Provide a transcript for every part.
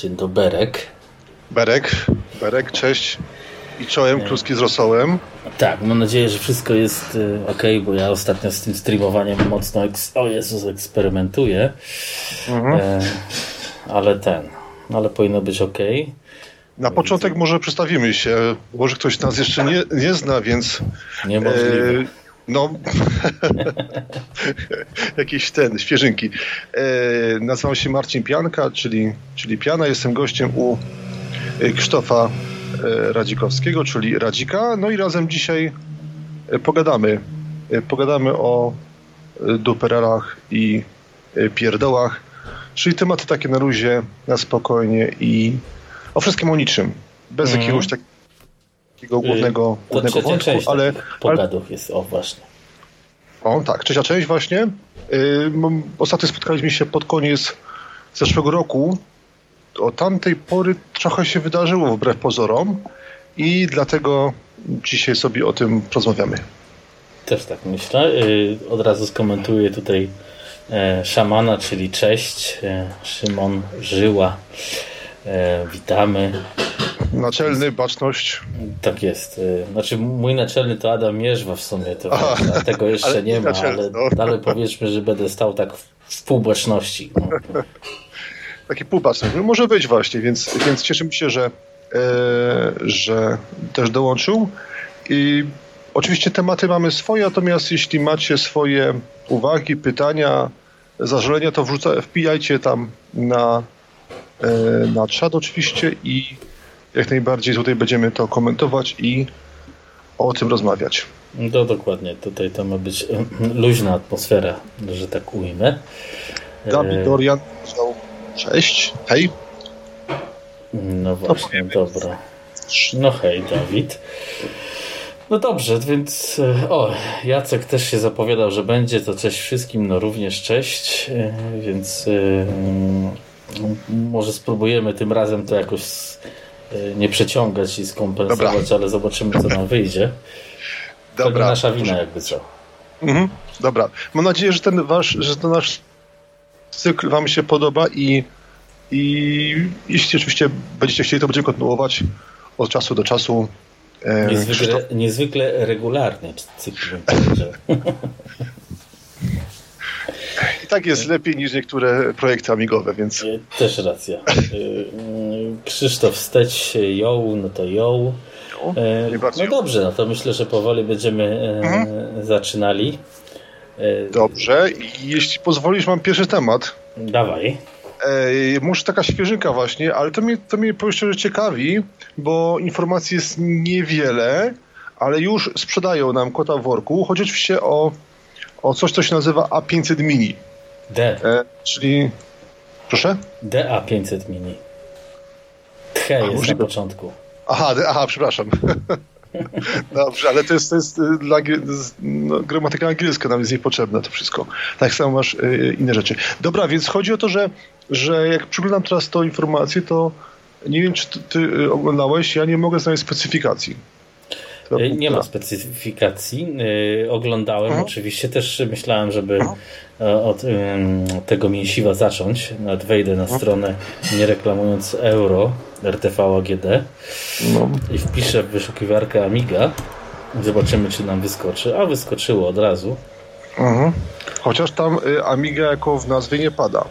Dzień doberek. Berek, Berek, cześć. I czołem, kluski z rosołem. Tak, mam nadzieję, że wszystko jest y, ok, bo ja ostatnio z tym streamowaniem mocno, eks- o Jezus, eksperymentuję. E, ale ten, ale powinno być ok. Na początek może przedstawimy się. Może ktoś nas jeszcze nie, nie zna, więc. Niemożliwe. E, no. Jakieś ten, świeżynki. E, nazywam się Marcin Pianka, czyli, czyli Piana. Jestem gościem u e, Krzysztofa e, Radzikowskiego, czyli Radzika. No i razem dzisiaj e, pogadamy. Pogadamy o duperelach i pierdołach, czyli tematy takie na luzie, na spokojnie i o wszystkim o niczym. Bez Mhm. jakiegoś tak- takiego głównego, To głównego wątku, część ale, pogadów jest, o właśnie. o, tak, trzecia część właśnie. Mam- ostatnio spotkaliśmy się pod koniec zeszłego roku. Od tamtej pory trochę się wydarzyło wbrew pozorom i dlatego dzisiaj sobie o tym porozmawiamy. Też tak myślę. Y, Od razu skomentuję tutaj e, szamana, czyli cześć. e, Szymon Żyła. E, Witamy. Naczelny, baczność. Tak jest. y, Znaczy mój naczelny to Adam Mierzwa w sumie, to Aha. a tego jeszcze Ale nie ma, ale, no. ale powiedzmy, że będę stał tak w, w półbaczności. No. Taki półbaczność. No, może być właśnie, więc, więc cieszymy się, że, e, że też dołączył. I oczywiście tematy mamy swoje, natomiast jeśli macie swoje uwagi, pytania, zażalenia, to wrzuca, wpijajcie tam na, e, na czat oczywiście i jak najbardziej tutaj będziemy to komentować i o tym rozmawiać. no dokładnie, tutaj to ma być luźna atmosfera, że tak ujmę. E, Gabi Dorian powiedział cześć, hej. No właśnie, dobra. No hej, Dawid. No dobrze, więc e, o, Jacek też się zapowiadał, że będzie, to cześć wszystkim, no również cześć, e, więc e, może spróbujemy tym razem to jakoś e, nie przeciągać i skompensować, Dobra. ale zobaczymy co nam wyjdzie. To nie Dobra. nasza wina jakby co. Mhm. Dobra. Mam nadzieję, że ten wasz, że ten nasz cykl wam się podoba i, i jeśli oczywiście będziecie chcieli, to będziemy kontynuować od czasu do czasu. E, Niezwykle, Krzysztof- niezwykle regularnie cykl tak jest lepiej niż niektóre projekty amigowe, więc Też racja. E, mm, Krzysztof Steć, ją, no to ją. E. No dobrze, no to myślę, że powoli będziemy e, Mhm. zaczynali. E, dobrze. I jeśli pozwolisz, mam pierwszy temat. Dawaj. E, może taka świeżynka właśnie, ale to mnie, to mnie powiem szczerze ciekawi, bo informacji jest niewiele, ale już sprzedają nam kota w worku. Chodzi oczywiście o, o coś, co się nazywa A500 Mini. D. E, czyli... Proszę? DA500 Mini. Tche jest na możliwe. początku. Aha, aha przepraszam. Dobrze, ale to jest, to jest y, dla no, gramatyka angielska nam jest niepotrzebna to wszystko. Tak samo masz y, inne rzeczy. Dobra, więc chodzi o to, że, że jak przyglądam teraz tą informację, to nie wiem, czy ty, ty y, oglądałeś, ja nie mogę znaleźć specyfikacji. E, Nie ma specyfikacji. E, Oglądałem Mhm. oczywiście, też myślałem, żeby e, od tego mięsiwa zacząć. Nawet wejdę na stronę nie reklamując euro RTV AGD No. i wpiszę w wyszukiwarkę Amiga. Zobaczymy, czy nam wyskoczy. A wyskoczyło od razu. Mhm. Chociaż tam y, Amiga jako w nazwie nie pada.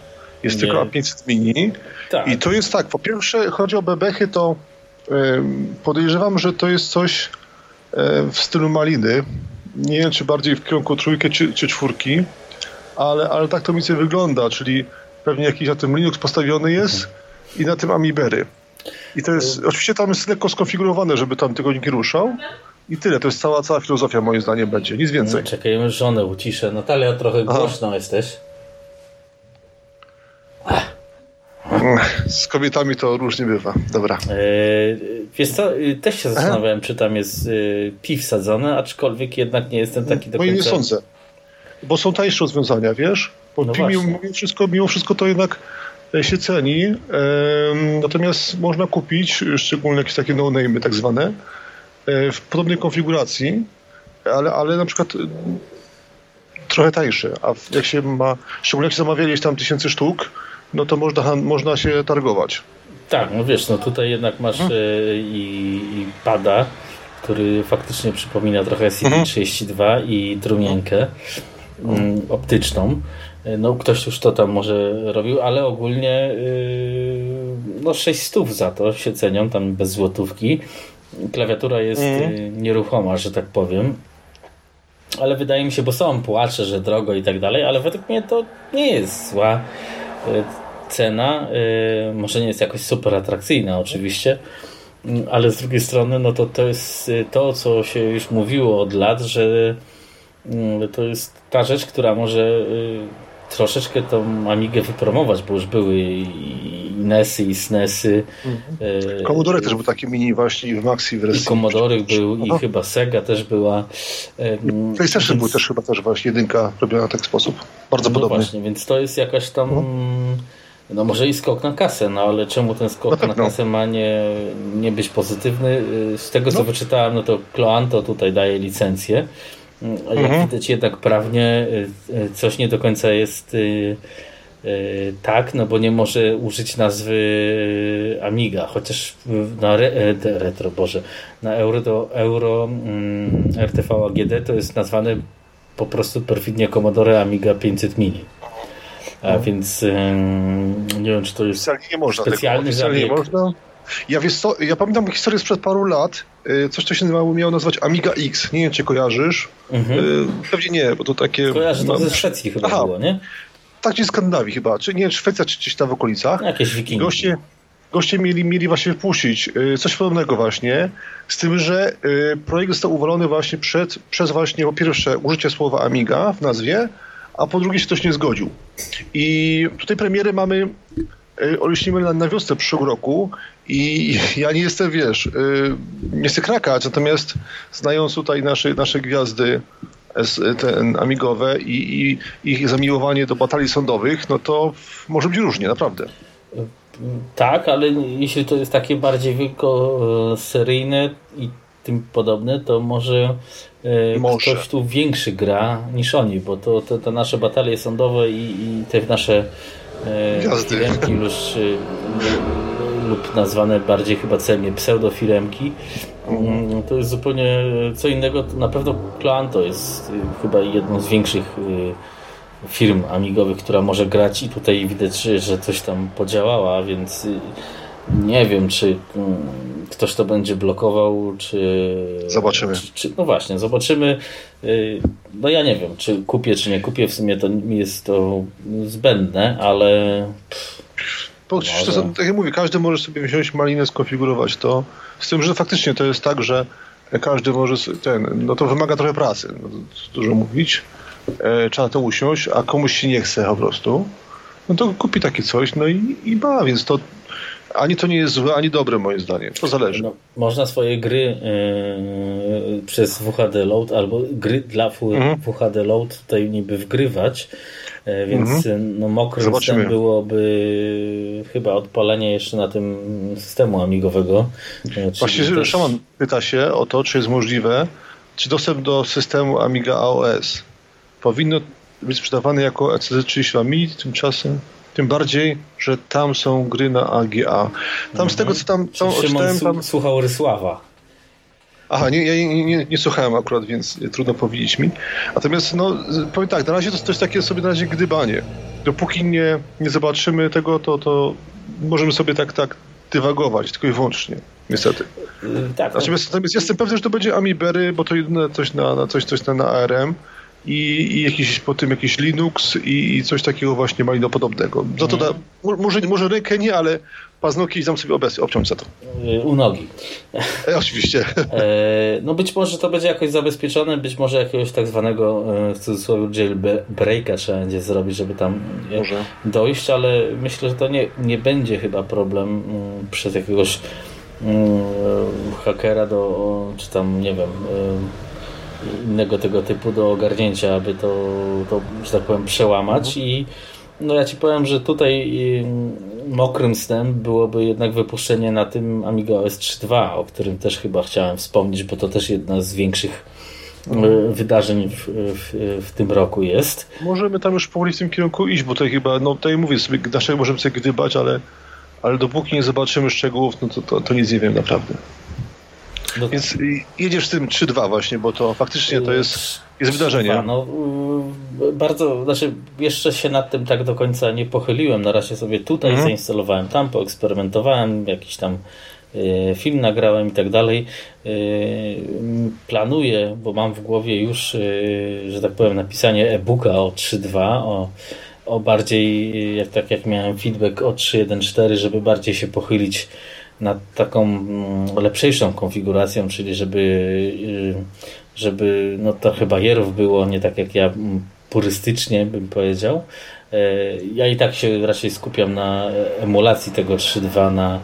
Jest Nie. tylko A500 Mini. Tak. I to jest tak, po pierwsze chodzi o bebechy, to podejrzewam, że to jest coś w stylu maliny. Nie wiem, czy bardziej w kierunku trójki czy, czy czwórki, ale, ale tak to mi sobie wygląda, czyli pewnie jakiś na tym Linux postawiony jest i na tym Amibery. I to jest, oczywiście tam jest lekko skonfigurowane, żeby tam nikt nie ruszał. I tyle, to jest cała, cała filozofia moim zdaniem będzie, nic więcej. Czekaj, już żonę uciszę. Natalia, trochę Aha. głośno jesteś. Z kobietami to różnie bywa. Dobra. E, wiesz co, e, też się zastanawiałem, czy tam jest e, pi wsadzone, aczkolwiek jednak nie jestem taki do No i końca... nie sądzę. Bo są tańsze rozwiązania, wiesz? Bo No pi- mimo, wszystko, mimo wszystko to jednak e, się ceni. Natomiast można kupić, szczególnie jakieś takie no-name tak zwane, e, w podobnej konfiguracji, ale, ale na przykład trochę tańsze. A jak się ma, szczególnie jak się zamawialiście tam tysięcy sztuk, no to można, można się targować. Tak, no wiesz, no tutaj jednak masz hmm. i, i pada, który faktycznie przypomina trochę CD32 hmm. i trumienkę hmm. optyczną. No ktoś już to tam może robił, ale ogólnie yy, no 6 stów za to się cenią, tam bez złotówki. Klawiatura jest mm. nieruchoma, że tak powiem. Ale wydaje mi się, bo są płacze, że drogo i tak dalej, ale według mnie to nie jest zła cena. Y, może nie jest jakoś super atrakcyjna oczywiście, mm, ale z drugiej strony no to, to jest to, co się już mówiło od lat, że mm, to jest ta rzecz, która może troszeczkę tą Amigę wypromować, bo już były i NESy i SNESy. Mhm. Commodore też był taki mini właśnie w Maxi wersji. I Commodore był Aha. i chyba Sega też była. PlayStation więc... był też chyba też właśnie jedynka robiona w taki sposób. Bardzo no podobny. właśnie, więc to jest jakaś tam no. no może i skok na kasę, no ale czemu ten skok na, na kasę ma nie, nie być pozytywny? Z tego co no. wyczytałem, no to Cloanto tutaj daje licencję jak mhm. widać jednak prawnie y, y, coś nie do końca jest y, tak, no bo nie może użyć nazwy Amiga, chociaż na re, retro, Boże, na Euro, Euro mm, RTV AGD to jest nazwane po prostu perfidnie Commodore Amiga 500 Mini. A mhm. więc nie wiem, czy to jest nie można specjalny tego, nie można. Ja, wiesz co, ja pamiętam historię sprzed paru lat, coś, co się nazywało, miało nazwać Amiga X. Nie wiem, czy kojarzysz. Mhm. Pewnie nie, bo to takie... Kojarzę, to ze Szwecji chyba Aha, było, nie? Tak, gdzieś Skandynawii chyba, czy nie, Szwecja, czy gdzieś tam w okolicach. Jakieś wikingi. Goście, goście mieli, mieli właśnie wypuścić y, coś podobnego właśnie, z tym, że projekt został uwalony właśnie przed, przez właśnie po pierwsze użycie słowa Amiga w nazwie, a po drugie się ktoś nie zgodził. I tutaj premiery mamy olśnimy na, na wiosnę przyszłego roku i ja nie jestem, wiesz, y, nie chcę krakać, natomiast znając tutaj nasze, nasze gwiazdy ten amigowe i, i ich zamiłowanie do batalii sądowych, no to może być różnie, naprawdę. Tak, ale jeśli to jest takie bardziej wielkoseryjne i tym podobne, to może, e, może. ktoś tu większy gra niż oni, bo to, to te nasze batalie sądowe i, i te nasze e, już e, lub nazwane bardziej chyba celnie pseudofiremki. Mm, to jest zupełnie co innego. Na pewno Clanto jest y, chyba jedną z większych y, firm amigowych, która może grać i tutaj widać, że coś tam podziałała, więc nie wiem, czy mm, ktoś to będzie blokował, czy... Zobaczymy. Czy, czy, no właśnie, zobaczymy. No ja nie wiem, czy kupię, czy nie kupię. W sumie to mi jest to zbędne, ale... Pff bo to, tak jak mówię, każdy może sobie wziąć malinę, skonfigurować to. Z tym, że faktycznie to jest tak, że każdy może ten, no to wymaga trochę pracy, no dużo mówić. E, trzeba to usiąść, a komuś się nie chce po prostu. No to kupi takie coś, no i, i ma, więc to ani to nie jest złe, ani dobre moim zdaniem. To zależy. No, można swoje gry yy, przez WHD Load albo gry dla mhm. WHD Load tutaj niby wgrywać więc mhm. no, mokrym snem byłoby chyba odpalenie jeszcze na tym systemu amigowego. E, Właśnie też... Szaman pyta się o to, czy jest możliwe, czy dostęp do systemu Amiga AOS powinno być sprzedawany jako ECZ32 Mini tymczasem? Tym bardziej, że tam są gry na AGA. Tam mhm. z tego, co tam, tam odczytałem... Tam... słuchał Rysława. Aha, nie, ja nie, nie, nie, słuchałem akurat, więc trudno powiedzieć mi. Natomiast, no, powiem tak, na razie to jest takie sobie na razie gdybanie. Dopóki nie, nie zobaczymy tego, to, to możemy sobie tak, tak dywagować, tylko i wyłącznie, niestety. Tak, natomiast, natomiast jestem pewny, że to będzie Amibery, bo to jedyne coś na, na coś, coś na, na ARM i, i jakiś po tym jakiś Linux i, i coś takiego właśnie malinopodobnego. Za to da, może, może rękę nie, ale paznokcie i dam sobie obecnie obciąć za to. U nogi. E, oczywiście. E, no być może to będzie jakoś zabezpieczone, być może jakiegoś tak zwanego e, w cudzysłowie jailbreaka trzeba będzie zrobić, żeby tam może. dojść, ale myślę, że to nie, nie będzie chyba problem przez jakiegoś hakera do, czy tam nie wiem innego tego typu do ogarnięcia, aby to, to że tak powiem, przełamać mhm. i no ja ci powiem, że tutaj mokrym snem byłoby jednak wypuszczenie na tym Amiga OS 3.2, o którym też chyba chciałem wspomnieć, bo to też jedna z większych mhm. wydarzeń w, w, w, tym roku jest. Możemy tam już powoli w tym kierunku iść, bo tutaj chyba, no tutaj mówię sobie, nasze możemy sobie gdybać, ale ale dopóki nie zobaczymy szczegółów, no to, to, to nic nie wiem naprawdę. No, Więc jedziesz z tym 3-2 właśnie, bo to faktycznie to jest, jest wydarzenie. No, y, bardzo, znaczy jeszcze się nad tym tak do końca nie pochyliłem. Na razie sobie tutaj mhm. zainstalowałem, tam poeksperymentowałem, jakiś tam y, film nagrałem i tak dalej. Y, planuję, bo mam w głowie już, że tak powiem, napisanie e-booka o 3.2, o, o bardziej, jak, tak jak miałem feedback o 3.1.4, żeby bardziej się pochylić nad taką mm, lepszejszą konfiguracją, czyli żeby, y, żeby no, trochę bajerów było, nie tak jak ja mm, purystycznie bym powiedział. E, ja i tak się raczej skupiam na emulacji tego 3.2 na,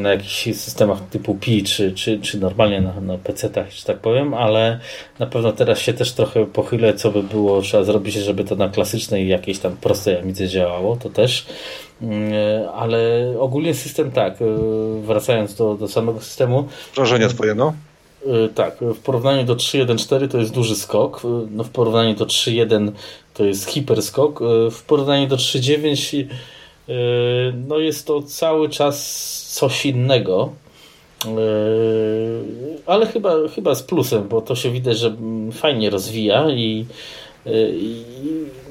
na jakichś systemach typu Pi, czy, czy, czy normalnie na, na PC-tach, że tak powiem, ale na pewno teraz się też trochę pochylę, co by było trzeba zrobić, żeby to na klasycznej jakiejś tam prostej Amidze działało, to też Mm, ale ogólnie system tak, e, wracając do, do samego systemu. Wrażenia twoje, no? E, tak, w porównaniu do 3.1.4 to jest duży skok, no w porównaniu do 3.1 to jest hiperskok, w porównaniu do 3.9 no jest to cały czas coś innego, ale chyba, chyba z plusem, bo to się widać, że fajnie rozwija i i,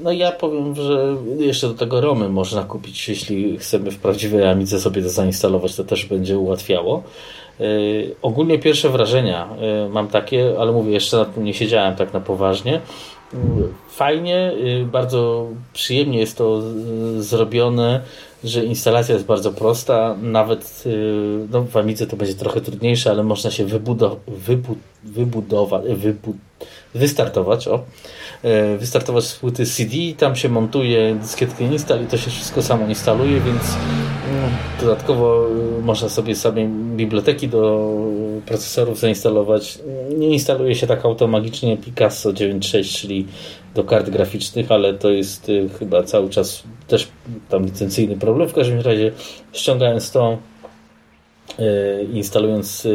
no ja powiem, że jeszcze do tego Romy można kupić, jeśli chcemy w prawdziwej Amidze sobie to zainstalować, to też będzie ułatwiało. Ogólnie pierwsze wrażenia mam takie, ale mówię, jeszcze nad tym nie siedziałem tak na poważnie. Fajnie, bardzo przyjemnie jest to zrobione, że instalacja jest bardzo prosta, nawet no, w Amidze to będzie trochę trudniejsze, ale można się wybudować, wybudować, wystartować, o, E, wystartować z płyty CD, tam się montuje dyskietkę install i to się wszystko samo instaluje, więc mm, dodatkowo e, można sobie sobie biblioteki do procesorów zainstalować. Nie instaluje się tak automagicznie Picasso 9.6, czyli do kart graficznych, ale to jest e, chyba cały czas też tam licencyjny problem. W każdym razie ściągając to, instalując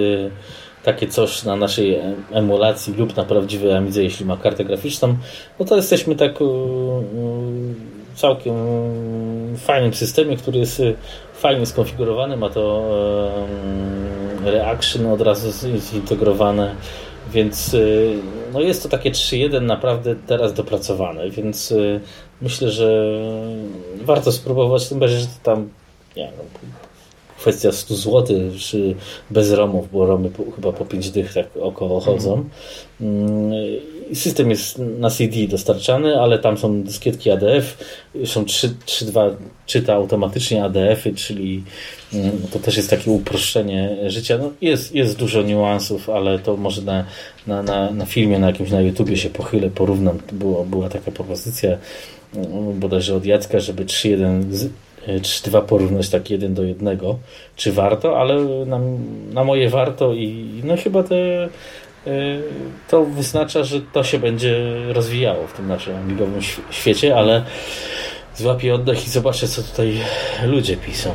takie coś na naszej emulacji lub na prawdziwej Amidze, jeśli ma kartę graficzną, no to jesteśmy tak całkiem fajnym systemie, który jest fajnie skonfigurowany, ma to reaction od razu zintegrowane, więc y, no jest to takie 3.1 naprawdę teraz dopracowane, więc y, myślę, że warto spróbować, tym bardziej, że tam nie, no, kwestia 100 zł, czy bez romów, bo romy po, chyba po 5 dych tak około chodzą. Mm. System jest na CD dostarczany, ale tam są dyskietki ADF, są 3.2 czyta automatycznie ADF-y, czyli mm, to też jest takie uproszczenie życia. No jest, jest dużo niuansów, ale to może na, na, na, na filmie, na jakimś na YouTubie się pochylę, porównam. Było, była taka propozycja mm, bodajże od Jacka, żeby 3.1 3-2 porównać tak jeden do jednego, czy warto, ale na, na moje warto i no chyba te, e, to wyznacza, że to się będzie rozwijało w tym naszym amigowym świecie, ale złapię oddech i zobaczę, co tutaj ludzie piszą.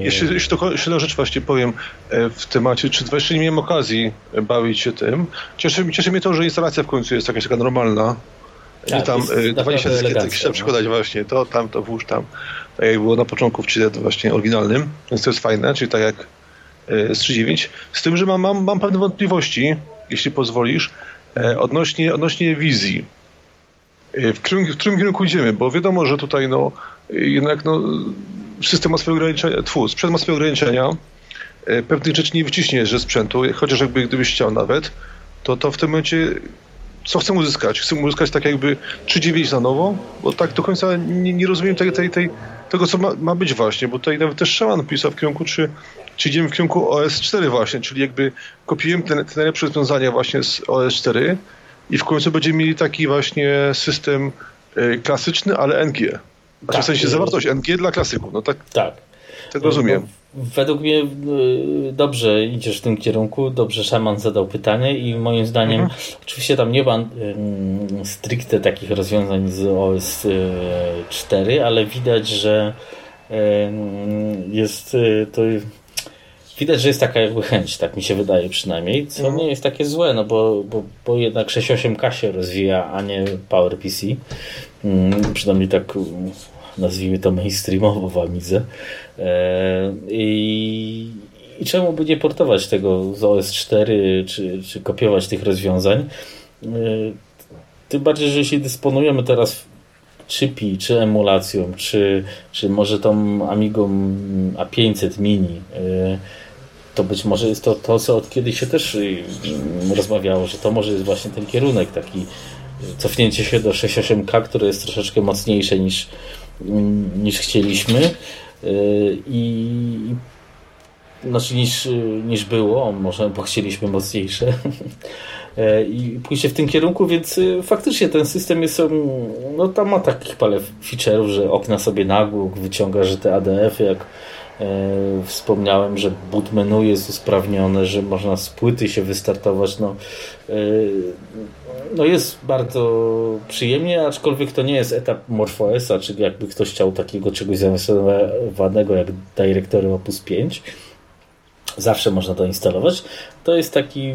Jeszcze, jeszcze tylko jedną rzecz właśnie powiem e, w temacie, czy jeszcze nie miałem okazji bawić się tym. Cieszy, cieszy mnie to, że instalacja w końcu jest jakaś taka normalna, tak, nie tam 20 dyskietek trzeba przykładać właśnie, to tam, to włóż tam. Tak jak było na początku w 3D właśnie oryginalnym, więc to jest fajne, czyli tak jak z 3.9. Z tym, że mam, mam, mam pewne wątpliwości, jeśli pozwolisz, e, odnośnie, odnośnie wizji. E, w którym, w którym kierunku idziemy, bo wiadomo, że tutaj no, jednak no, system ma swoje ograniczenia, twór, sprzęt ma swoje ograniczenia, e, pewnych rzeczy nie wyciśniesz ze sprzętu, chociaż jakby gdybyś chciał nawet, to, to w tym momencie co chcę uzyskać? Chcę uzyskać tak jakby 3.9 na nowo, bo tak do końca nie, nie rozumiem tej, tej, tej, tego, co ma, ma, być właśnie, bo tutaj nawet też Szeman pisał w kierunku, czy, czy idziemy w kierunku OS4 właśnie, czyli jakby kopiujemy te, te najlepsze rozwiązania właśnie z OS4 i w końcu będziemy mieli taki właśnie system y, klasyczny, ale NG. Znaczy tak, w sensie zawartość NG dla klasyków. No tak, tak. tak rozumiem. Według mnie y, dobrze idziesz w tym kierunku, dobrze Szaman zadał pytanie i moim zdaniem mhm. oczywiście tam nie ma stricte takich rozwiązań z OS 4, y, ale widać, że jest y, to widać, że jest taka jakby chęć, tak mi się wydaje przynajmniej, co mhm. nie jest takie złe, no bo, bo, bo jednak 6.8K się rozwija, a nie PowerPC. Przynajmniej tak nazwijmy to mainstreamowo w Amidze. I, I czemu by nie portować tego z OS4, czy, czy kopiować tych rozwiązań? Tym bardziej, że jeśli dysponujemy teraz chipi, czy emulacją, czy, czy może tą Amigą A500 Mini, to być może jest to, to co od kiedyś się też rozmawiało, że to może jest właśnie ten kierunek taki cofnięcie się do 6.8K, które jest troszeczkę mocniejsze niż, niż chcieliśmy. I znaczy niż, niż było, może bo chcieliśmy mocniejsze. I pójście w tym kierunku, więc faktycznie ten system jest, no tam ma takich parę feature'ów, że okna sobie nagłóg wyciąga, że te ADF jak E, wspomniałem, że boot menu jest usprawnione, że można z płyty się wystartować. No, e, no jest bardzo przyjemnie, aczkolwiek to nie jest etap MorphOSa, czyli jakby ktoś chciał takiego czegoś zaawansowanego jak Directory Opus 5. Zawsze można to instalować. To jest taki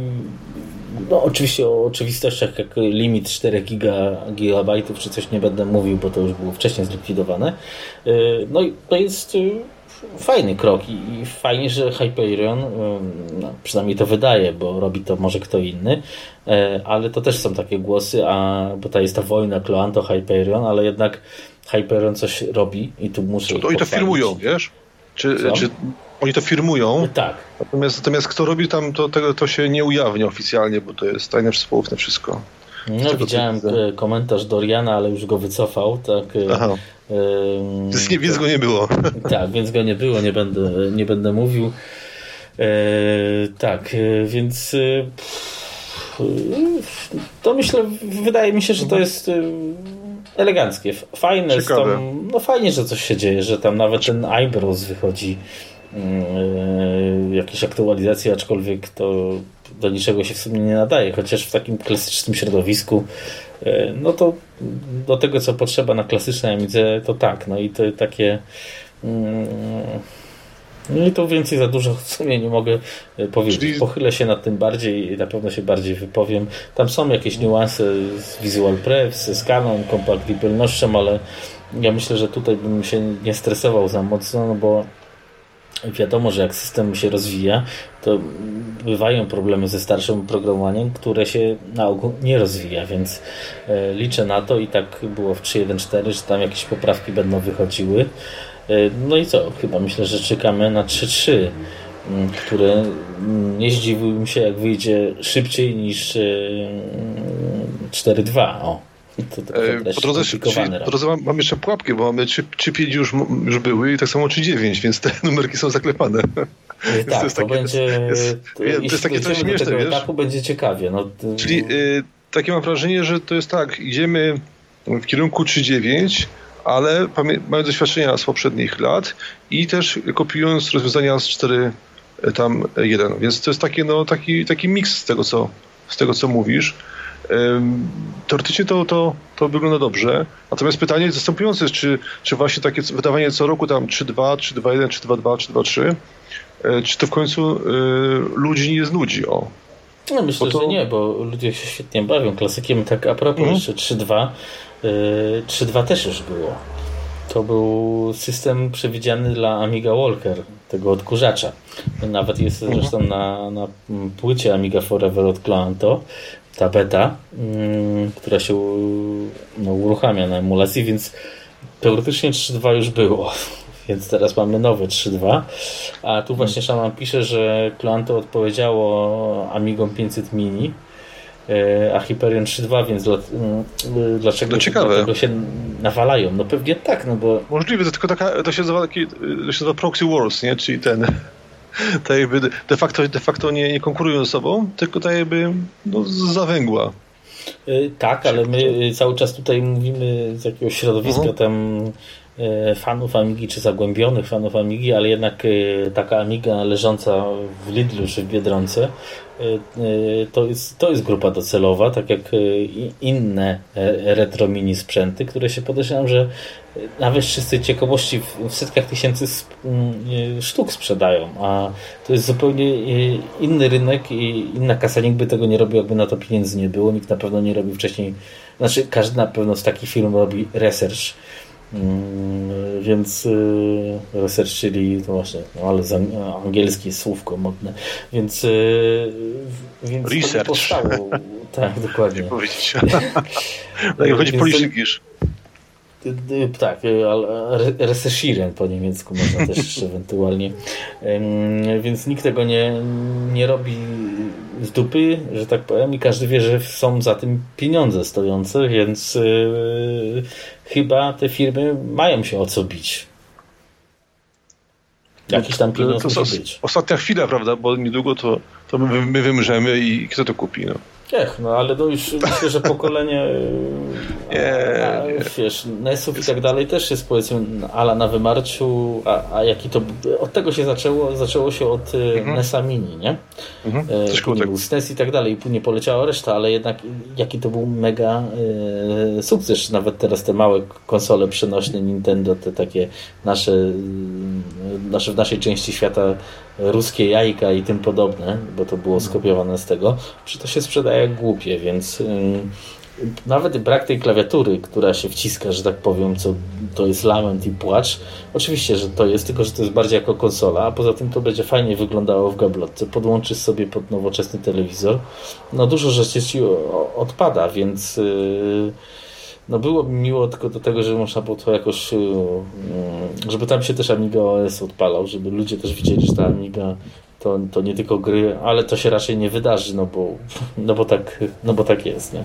no oczywiście o oczywistościach jak limit 4 giga, gigabajtów czy coś nie będę mówił, bo to już było wcześniej zlikwidowane. E, no i to jest fajny krok i, fajnie, że Hyperion, no, przynajmniej to wydaje, bo robi to może kto inny, e, ale to też są takie głosy, a, bo to jest ta wojna Kloanto-Hyperion, ale jednak Hyperion coś robi i tu muszę to Oni to firmują, wiesz? Czy, czy oni to firmują? Tak. Natomiast, natomiast kto robi tam, to, tego, to się nie ujawnia oficjalnie, bo to jest tajne współufne wszystko. No, widziałem komentarz Doriana, ale już go wycofał. Tak, e, Aha. Więc, nie, więc go nie było. Tak, więc go nie było, nie będę, nie będę mówił. E, tak, e, więc e, to myślę, wydaje mi się, że to jest eleganckie, fajne. Tam, no fajnie, że coś się dzieje, że tam nawet ten Eyebrows wychodzi jakieś aktualizacje, aczkolwiek to do niczego się w sumie nie nadaje, chociaż w takim klasycznym środowisku no to do tego, co potrzeba na klasycznej Amidze, to tak. No i to takie... Mm, no i tu więcej za dużo w sumie nie mogę e, powiedzieć. Czyli... Pochylę się nad tym bardziej i na pewno się bardziej wypowiem. Tam są jakieś niuanse z Visual Prev, ze skaną, kompatybilnością, ale ja myślę, że tutaj bym się nie stresował za mocno, no bo wiadomo, że jak system się rozwija, to bywają problemy ze starszym programowaniem, które się na ogół nie rozwija, więc e, liczę na to i tak było w 3.1.4, że tam jakieś poprawki będą wychodziły. E, no i co? Chyba myślę, że czekamy na 3.3, które nie zdziwiłbym się, jak wyjdzie szybciej niż 4.2. E, o. E, po drodze, po drodze mam, mam, jeszcze pułapkę, bo mamy 3-5 już, już były i tak samo 3-9, więc te numerki są zaklepane. tak, to, jest to takie, będzie. Jest, to, jest takie coś śmieszne, wiesz? etapu będzie ciekawie. No, Czyli y, takie mam wrażenie, że to jest tak, idziemy w kierunku 3-9, ale mają doświadczenia z poprzednich lat i też kopiując rozwiązania z 4 e, tam 1. Więc to jest taki, no, taki, taki miks z tego, co, z tego, co mówisz. Teoretycznie to, to, to wygląda dobrze. Natomiast pytanie zastępujące jest, czy, czy właśnie takie wydawanie co roku tam 3-2, 3-2-1, 3-2-2, 3-2-3, czy to w końcu y, ludzi nie znudzi? O. No myślę, to... że nie, bo ludzie się świetnie bawią. Klasykiem tak a propos mhm. jeszcze 3-2, y, 3-2 też już było. To był system przewidziany dla Amiga Walker, tego odkurzacza. Nawet jest mhm. zresztą na, na płycie Amiga Forever od Clanto ta beta, mm, która się no, uruchamia na emulacji, więc teoretycznie 3.2 już było. Więc teraz mamy nowe 3.2. A tu właśnie Szaman pisze, że Clanto odpowiedziało Amigą 500 Mini, e, a Hyperion 3.2, więc dla, mm, dlaczego, no ciekawe. dlaczego się nawalają? No pewnie tak, no bo... Możliwe, to tylko taka, to się nazywa, taki, to się nazywa Proxy Wars, nie? Czyli ten tak jakby de facto, de facto nie, nie konkurują ze sobą, tylko tak jakby no, zawęgła. Y, tak, ale my cały czas tutaj mówimy z jakiegoś środowiska mhm. tam fanów Amigi, czy zagłębionych fanów Amigi, ale jednak y, taka Amiga leżąca w Lidlu czy w Biedronce to jest, to jest grupa docelowa, tak jak inne e, retro mini sprzęty, które się podejrzewam, że nawet wszyscy ciekawości w setkach tysięcy sztuk sprzedają, a to jest zupełnie inny rynek i inna kasa. Nikt by tego nie robił, jakby na to pieniędzy nie było. Nikt na pewno nie robił wcześniej, znaczy każdy na pewno z takich firm robi research Mm, więc y, research, czyli to właśnie, no ale angielskie słówko modne, więc, y, więc research. powstało. Tak, dokładnie. powiedzieć. tak, chodzi policzykisz. Tak, Researchieren po niemiecku można też ewentualnie. Więc nikt tego nie, nie robi z dupy, że tak powiem, i każdy wie, że są za tym pieniądze stojące, więc yy, chyba te firmy mają się o co bić. Jakiś tam pieniądz to, to, musi być. Ostatnia chwila, prawda, bo niedługo to, to my, my wymrzemy i kto to kupi, no. Ech, no ale to już myślę, że pokolenie nie, a, nie. wiesz, NES-ów i tak dalej też jest powiedzmy ala na wymarciu, a, a jaki to od tego się zaczęło, zaczęło się od mhm. NES-a Mini, nie? Był SNES i tak dalej i później poleciała reszta, ale jednak jaki to był mega e, sukces, nawet teraz te małe konsole przenośne Nintendo, te takie nasze, e, nasze w naszej części świata ruskie jajka i tym podobne, bo to było skopiowane z tego, że to się sprzedaje jak głupie, więc nawet brak tej klawiatury, która się wciska, że tak powiem, co to jest lament i płacz. Oczywiście, że to jest, tylko że to jest bardziej jako konsola, a poza tym to będzie fajnie wyglądało w gablotce. Podłączysz sobie pod nowoczesny telewizor. No dużo rzeczy ci odpada, więc yy, no byłoby miło tylko do tego, żeby można było to jakoś, yy, żeby tam się też Amiga OS odpalał, żeby ludzie też widzieli, że ta Amiga to, to nie tylko gry, ale to się raczej nie wydarzy, no bo, no bo, tak, no bo tak jest, nie?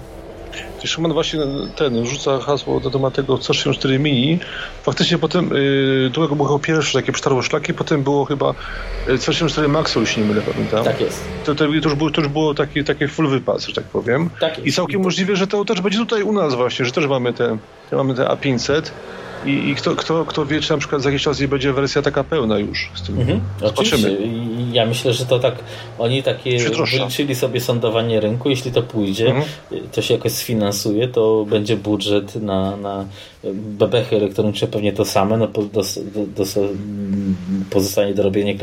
Szuman właśnie ten rzuca hasło do temat tego C64 Mini. Faktycznie potem yy, to było pierwsze takie przetarło szlaki, potem było chyba y, C64 Maxo, jeśli nie mylę, pamiętam. Tak jest. To, to, to, już, było, to już było taki, taki full wypas, że tak powiem. Tak. I całkiem możliwe, że to też będzie tutaj u nas właśnie, że też mamy te, mamy te A500 i, i kto, kto, kto wie, czy na przykład za jakiś czas nie będzie wersja taka pełna już z tym. Mhm. Oczywiście. Ja myślę, że to tak, oni takie wyliczyli sobie sądowanie rynku, jeśli to pójdzie, mhm. to się jakoś sfinansuje, to będzie budżet na, na bebechy elektroniczne pewnie to same, no, do, do, do, pozostanie do robienia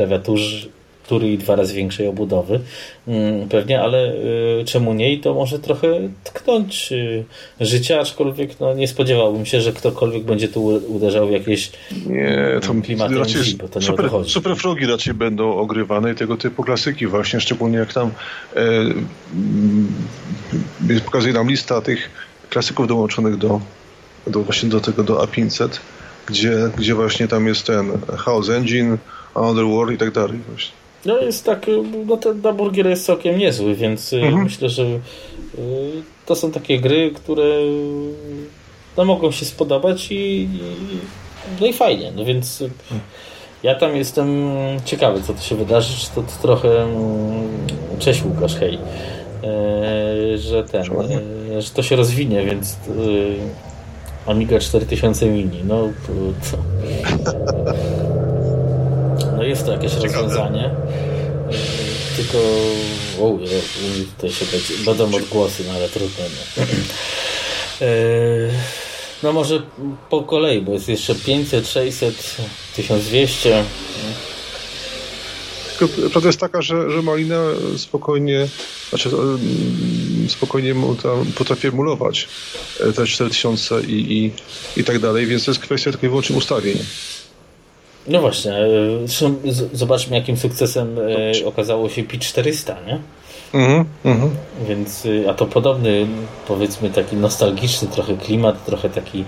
struktury i dwa razy większej obudowy mm, pewnie, ale y, czemu nie? I to może trochę tknąć y, życia, aczkolwiek no, nie spodziewałbym się, że ktokolwiek będzie tu uderzał w jakieś nie, tam klimaty raczej bo to nie super, super frogi raczej będą ogrywane i tego typu klasyki właśnie, szczególnie jak tam e, mm, pokazuje nam lista tych klasyków dołączonych do, do właśnie do tego do A500 gdzie, gdzie właśnie tam jest ten House Engine, Underworld i tak dalej właśnie. No jest tak, no ten burger jest całkiem niezły, więc y, mhm. myślę, że y, to są takie gry, które no, mogą się spodobać i, no i fajnie, no więc y, ja tam jestem ciekawy, co to się wydarzy, czy to, to trochę cześć Łukasz, hej że ten, że to się rozwinie, więc Amiga 4000 Mini, no to, no jest to jakieś rozwiązanie. Tylko o, tutaj się będą odgłosy, no ale trudno. No. no może po kolei, bo jest jeszcze 500, 600, 1200. Tylko prawda jest taka, że, że Malina spokojnie, znaczy spokojnie potrafi emulować te 4000 i, i, i tak dalej, więc to jest kwestia tylko i wyłącznie ustawień. No właśnie, e, zresztą zobaczmy jakim sukcesem e, okazało się Pi 400, nie? Mhm, mhm. Więc, y, a to podobny, powiedzmy taki nostalgiczny trochę klimat, trochę taki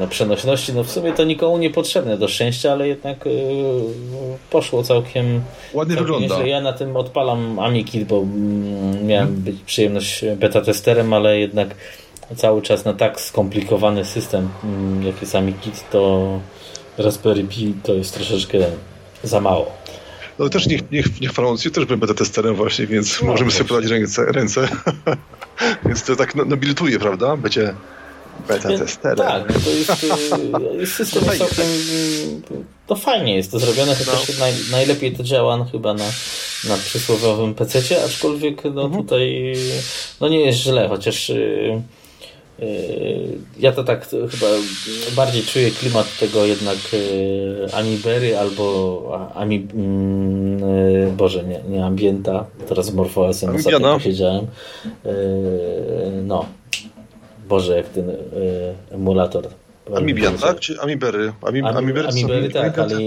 no, przenośności, no w sumie to nikomu nie potrzebne do szczęścia, ale jednak poszło całkiem ładnie całkiem wygląda. Nieźle. Ja na tym odpalam AmiKit, bo mm, miałem mhm. być przyjemność beta testerem, ale jednak cały czas na tak skomplikowany system, mm, jak jest AmiKit, to Raspberry Pi to jest troszeczkę za mało. No też niech, niech, niech Francji też będę testerem właśnie, więc no, możemy sobie podać ręce. ręce. więc to tak no, nobilituje, prawda? Będzie beta testerem. Tak, no to jest, jest system to całkiem... To fajnie jest to zrobione, chociaż no. naj, najlepiej to działa no, chyba na, na przysłowiowym PC-cie, aczkolwiek no mhm. tutaj no nie jest źle, chociaż y, ja to tak chyba bardziej czuję klimat tego jednak e, Amibery albo Ami... Mm, e, Boże, nie, nie Ambienta, teraz Morphosem ostatnio posiedziałem. E, no. Boże, jak ten emulator Amibian, tak? Czy Amibery? Ami, Amibery, Amibery tak, ale...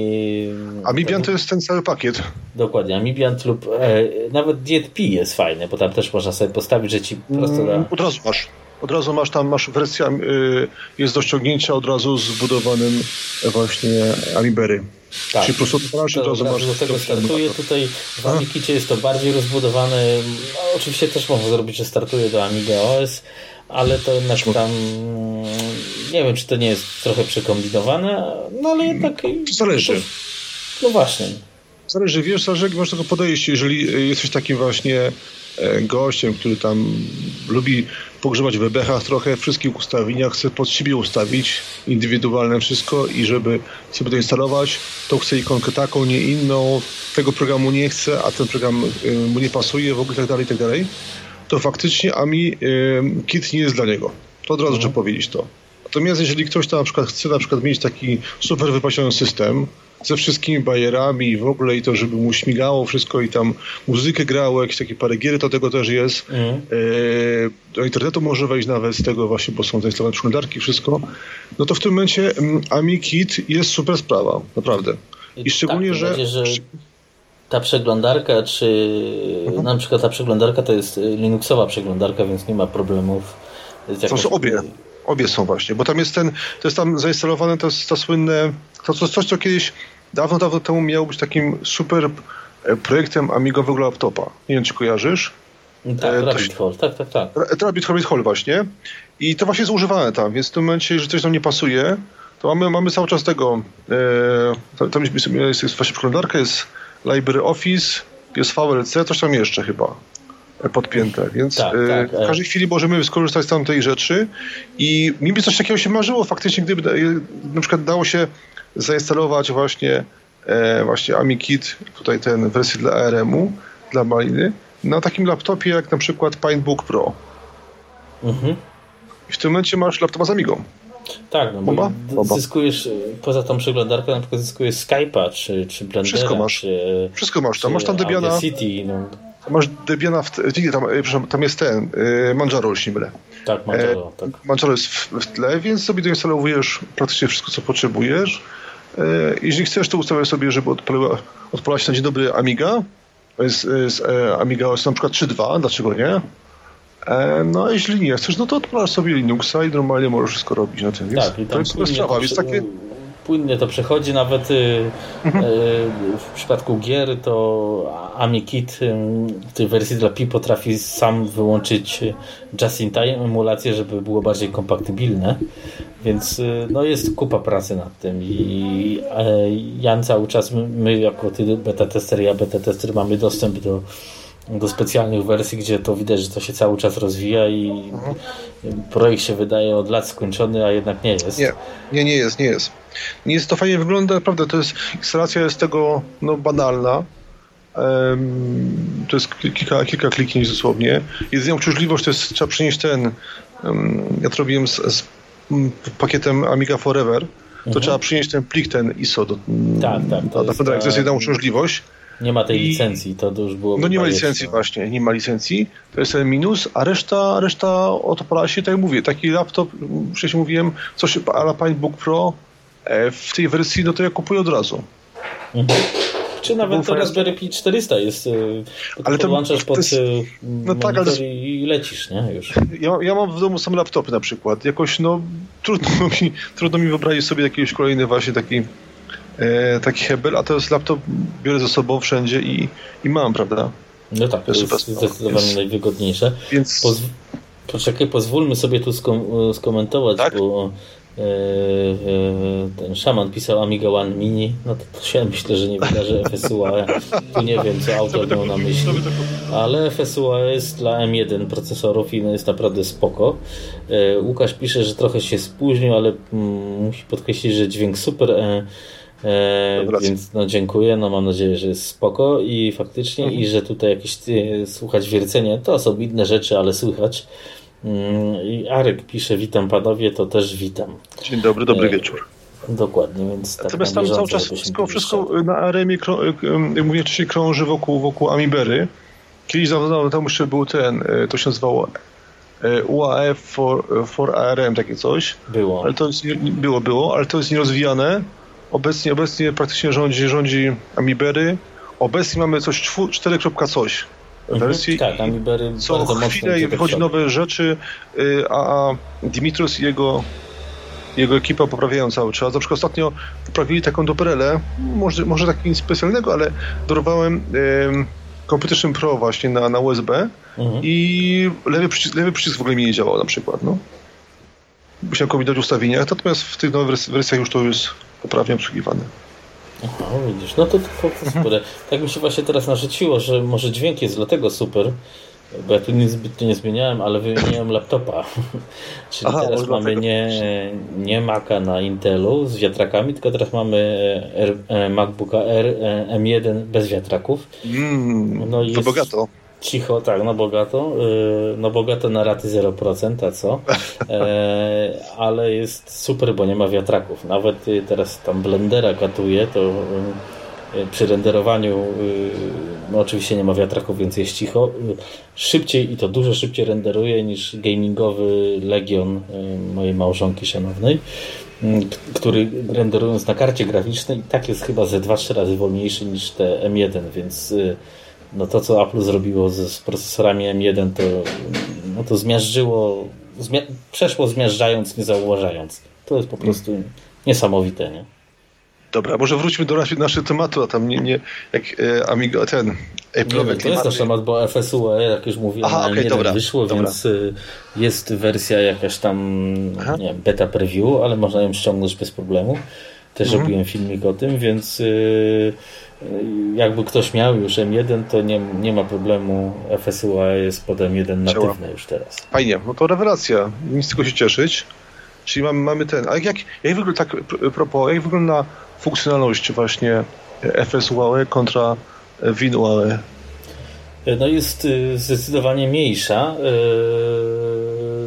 Amibian to jest ten cały pakiet. Dokładnie, Amibian lub e, nawet DietP jest fajny, bo tam też można sobie postawić, że ci prosto da... Od razu masz. Od razu masz tam, masz wersja, y, jest do ściągnięcia od razu z wbudowanym właśnie Amibery. Tak. Czyli po prostu to, od razu masz... Do tego startuje. Tutaj w Amikicie jest to bardziej rozbudowane. No, oczywiście też można zrobić, że startuje do Amiga OS, ale to jednak tam nie wiem, czy to nie jest trochę przekombinowane, no ale jednak... Zależy. No właśnie. Zależy, wiesz, zależy jak masz tego podejście. Jeżeli jesteś takim właśnie e, gościem, który tam lubi pogrzebać w bebechach trochę, w wszystkich ustawieniach, chce pod siebie ustawić indywidualne wszystko i żeby sobie to instalować, to chce ikonkę taką, nie inną, tego programu nie chce, a ten program e, mu nie pasuje, w ogóle tak dalej, tak dalej, to faktycznie AMI e, kit nie jest dla niego. To od razu mhm. trzeba powiedzieć to. Natomiast jeżeli ktoś tam na przykład chce na przykład mieć taki super wypasiony system ze wszystkimi bajerami i w ogóle i to, żeby mu śmigało wszystko i tam muzykę grało, jakieś takie parę gier, to tego też jest. Mm. do internetu może wejść nawet z tego właśnie, bo są zainstalowane przeglądarki, wszystko. No to w tym momencie mm, AmiKit jest super sprawa, naprawdę. I szczególnie, tak, że... że ta przeglądarka, czy mhm. na przykład ta przeglądarka to jest Linuxowa przeglądarka, więc nie ma problemów. To są obie. Obie są właśnie, bo tam jest ten, to jest tam zainstalowane to, to słynne, to, to coś, co kiedyś dawno, dawno temu miało być takim super e, projektem amigowego laptopa. Nie wiem, czy kojarzysz? Tak, e, Rabbit Hole, tak, tak, tak. Rabbit, Rabbit Hole właśnie. I to właśnie jest używane tam, więc w tym momencie, jeżeli coś nam nie pasuje, to mamy, mamy cały czas tego, e, tam jest, jest właśnie przeglądarka, jest Library Office, jest VLC, coś tam jeszcze chyba podpięte, więc tak, y, tak, w e. każdej chwili możemy skorzystać z tamtej rzeczy i mi by coś takiego się marzyło faktycznie, gdyby y, na przykład dało się zainstalować właśnie e, właśnie AmiKit, tutaj ten wersję dla ARM-u, dla Maliny, na takim laptopie jak na przykład PineBook Pro. Mhm. I w tym momencie masz laptopa z Amigą. Tak, no bo Boba? zyskujesz poza tą przeglądarką na przykład zyskujesz Skype'a czy, czy Blendera. Wszystko masz. Czy, Wszystko masz tam. Masz tam Debiana. City, no. Masz Debiana, w, tam, e, tam jest ten, y, Manjaro, jeśli mylę. Tak, Manjaro, e, tak. Manjaro jest w, w, tle, więc sobie doinstalowujesz praktycznie wszystko, co potrzebujesz. E, jeżeli chcesz, to ustawiasz sobie, żeby odpalała się na dzień dobry Amiga. Z, z e, Amiga OS na przykład 3.2, dlaczego nie? E, no a jeśli nie chcesz, no to odpalasz sobie Linuxa i normalnie możesz wszystko robić na tym. Więc tak, i to jest sprawa, więc takie płynnie to przechodzi, nawet y, y, w przypadku gier to AmiKit y, w tej wersji dla Pi potrafi sam wyłączyć just-in-time emulację, żeby było bardziej kompatybilne, więc no jest kupa pracy nad tym i Jan cały czas, my jako beta tester, ja beta tester mamy dostęp do do specjalnych wersji, gdzie to widać, że to się cały czas rozwija i mhm. projekt się wydaje od lat skończony, a jednak nie jest. Nie, nie, nie jest, nie jest. Nie jest to fajnie wygląda, naprawdę, to jest, instalacja jest tego no, banalna. Um, to jest kilka, kilka kliknięć dosłownie. Jedyną uciążliwość to jest, trzeba przynieść ten, um, ja to robiłem z, z pakietem Amiga Forever, to mhm. trzeba przynieść ten plik, ten ISO do, tak, tak, to, jest, ta... to jest jedna uciążliwość. Nie ma tej I... licencji, to już było. No nie ma licencji właśnie, nie ma licencji. To jest ten minus, a reszta, reszta odpala się, tak jak mówię, taki laptop, wcześniej mówiłem, coś ala PineBook Pro e, w tej wersji, no to ja kupuję od razu. Mhm. Czy nawet to Raspberry Pi 400 jest, e, ale to podłączasz pod jest, e, no tak, ale i lecisz, nie? Już. Ja, ja mam w domu sam laptopy na przykład. Jakoś no trudno mi, trudno mi wyobrazić sobie jakiś kolejny właśnie taki e, taki hebel, a to jest laptop, biorę ze sobą wszędzie i, i mam, prawda? No tak, to jest, to jest zdecydowanie więc, najwygodniejsze. Więc... Poz... Poczekaj, pozwólmy sobie tu skom skomentować, tak? bo e, e, ten szaman pisał Amiga One Mini, no to, to się myślę, że nie wydarzy FSUA. Tu nie wiem, co autor miał na myśli. Ale FSUA jest dla M1 procesorów i no jest naprawdę spoko. E, Łukasz pisze, że trochę się spóźnił, ale mm, musi podkreślić, że dźwięk super. E, więc no dziękuję, no mam nadzieję, że jest spoko i faktycznie mhm. i że tutaj jakieś e, słuchać wiercenia, to są inne rzeczy, ale słychać. Mm, I Arek pisze, witam panowie, to też witam. Dzień dobry, dobry e, wieczór. Dokładnie, więc tak Natomiast tam cały czas wszystko, wszystko na aremie, jak mówię wcześniej, krąży wokół, wokół Amibery. Kiedyś dawno temu jeszcze był ten, to się nazywało UAF for, for ARM, takie coś. Było. Ale to jest, było, było, ale to jest nierozwijane. Obecnie, obecnie praktycznie rządzi, rządzi Amibery. Obecnie mamy coś 4, coś mhm. wersji. Tak, Amibery co chwilę wychodzi nowe rzeczy, y, a Dimitros i jego jego ekipa poprawiają cały czas. Na przykład ostatnio poprawili taką dobrelę, może, może tak nic specjalnego, ale dorwałem um, Competition Pro właśnie na, na USB mhm. i lewy przycisk, lewy przycisk w ogóle mi nie działał na przykład. No. Musiałem kombinować ustawienia, natomiast w tych nowych wersjach już to jest poprawnie obsługiwane. Aha, widzisz, no to, to, to super. Tak mi się właśnie teraz narzuciło, że może dźwięk jest dlatego super, bo ja tu nic zbytnio nie zmieniałem, ale wymieniłem laptopa. Czyli Aha, teraz mamy nie, nie Maca na Intelu z wiatrakami, tylko teraz mamy R, e, MacBooka R e, M1 bez wiatraków. Mm, no to bogato. Cicho, tak, no bogato. E, no bogato na raty 0%, a co? ale jest super, bo nie ma wiatraków. Nawet teraz tam Blendera katuje, to przy renderowaniu y, no oczywiście nie ma wiatraków, więc jest cicho. Szybciej i to dużo szybciej renderuje niż gamingowy Legion y, mojej małżonki szanownej, y, który renderując na karcie graficznej i tak jest chyba ze 2-3 razy wolniejszy niż te M1, więc no to co Apple zrobiło z, z procesorami M1 to, no to zmiażdżyło, zmia przeszło zmiażdżając, nie zauważając. To jest po prostu niesamowite, nie? Dobra, może wróćmy do naszego tematu, a tam nie, nie jak e, Amigo, ten Apple'owe nie, To jest nasz temat, bo FSUE, jak już mówiłem, Aha, okay, dobra, wyszło, dobra. więc y, jest wersja jakaś tam nie wiem, beta preview, ale można ją ściągnąć bez problemu. Też mhm. robiłem filmik o tym, więc y, jakby ktoś miał już M1, to nie, nie ma problemu. FSUE jest pod M1 natywne już teraz. Fajnie, no to rewelacja. Nic tylko się cieszyć. Czyli mamy, mamy ten. A jak, jak wygląda tak propos, jak wygląda funkcjonalność właśnie FSUAE kontra WinUAE? No jest y, zdecydowanie mniejsza y,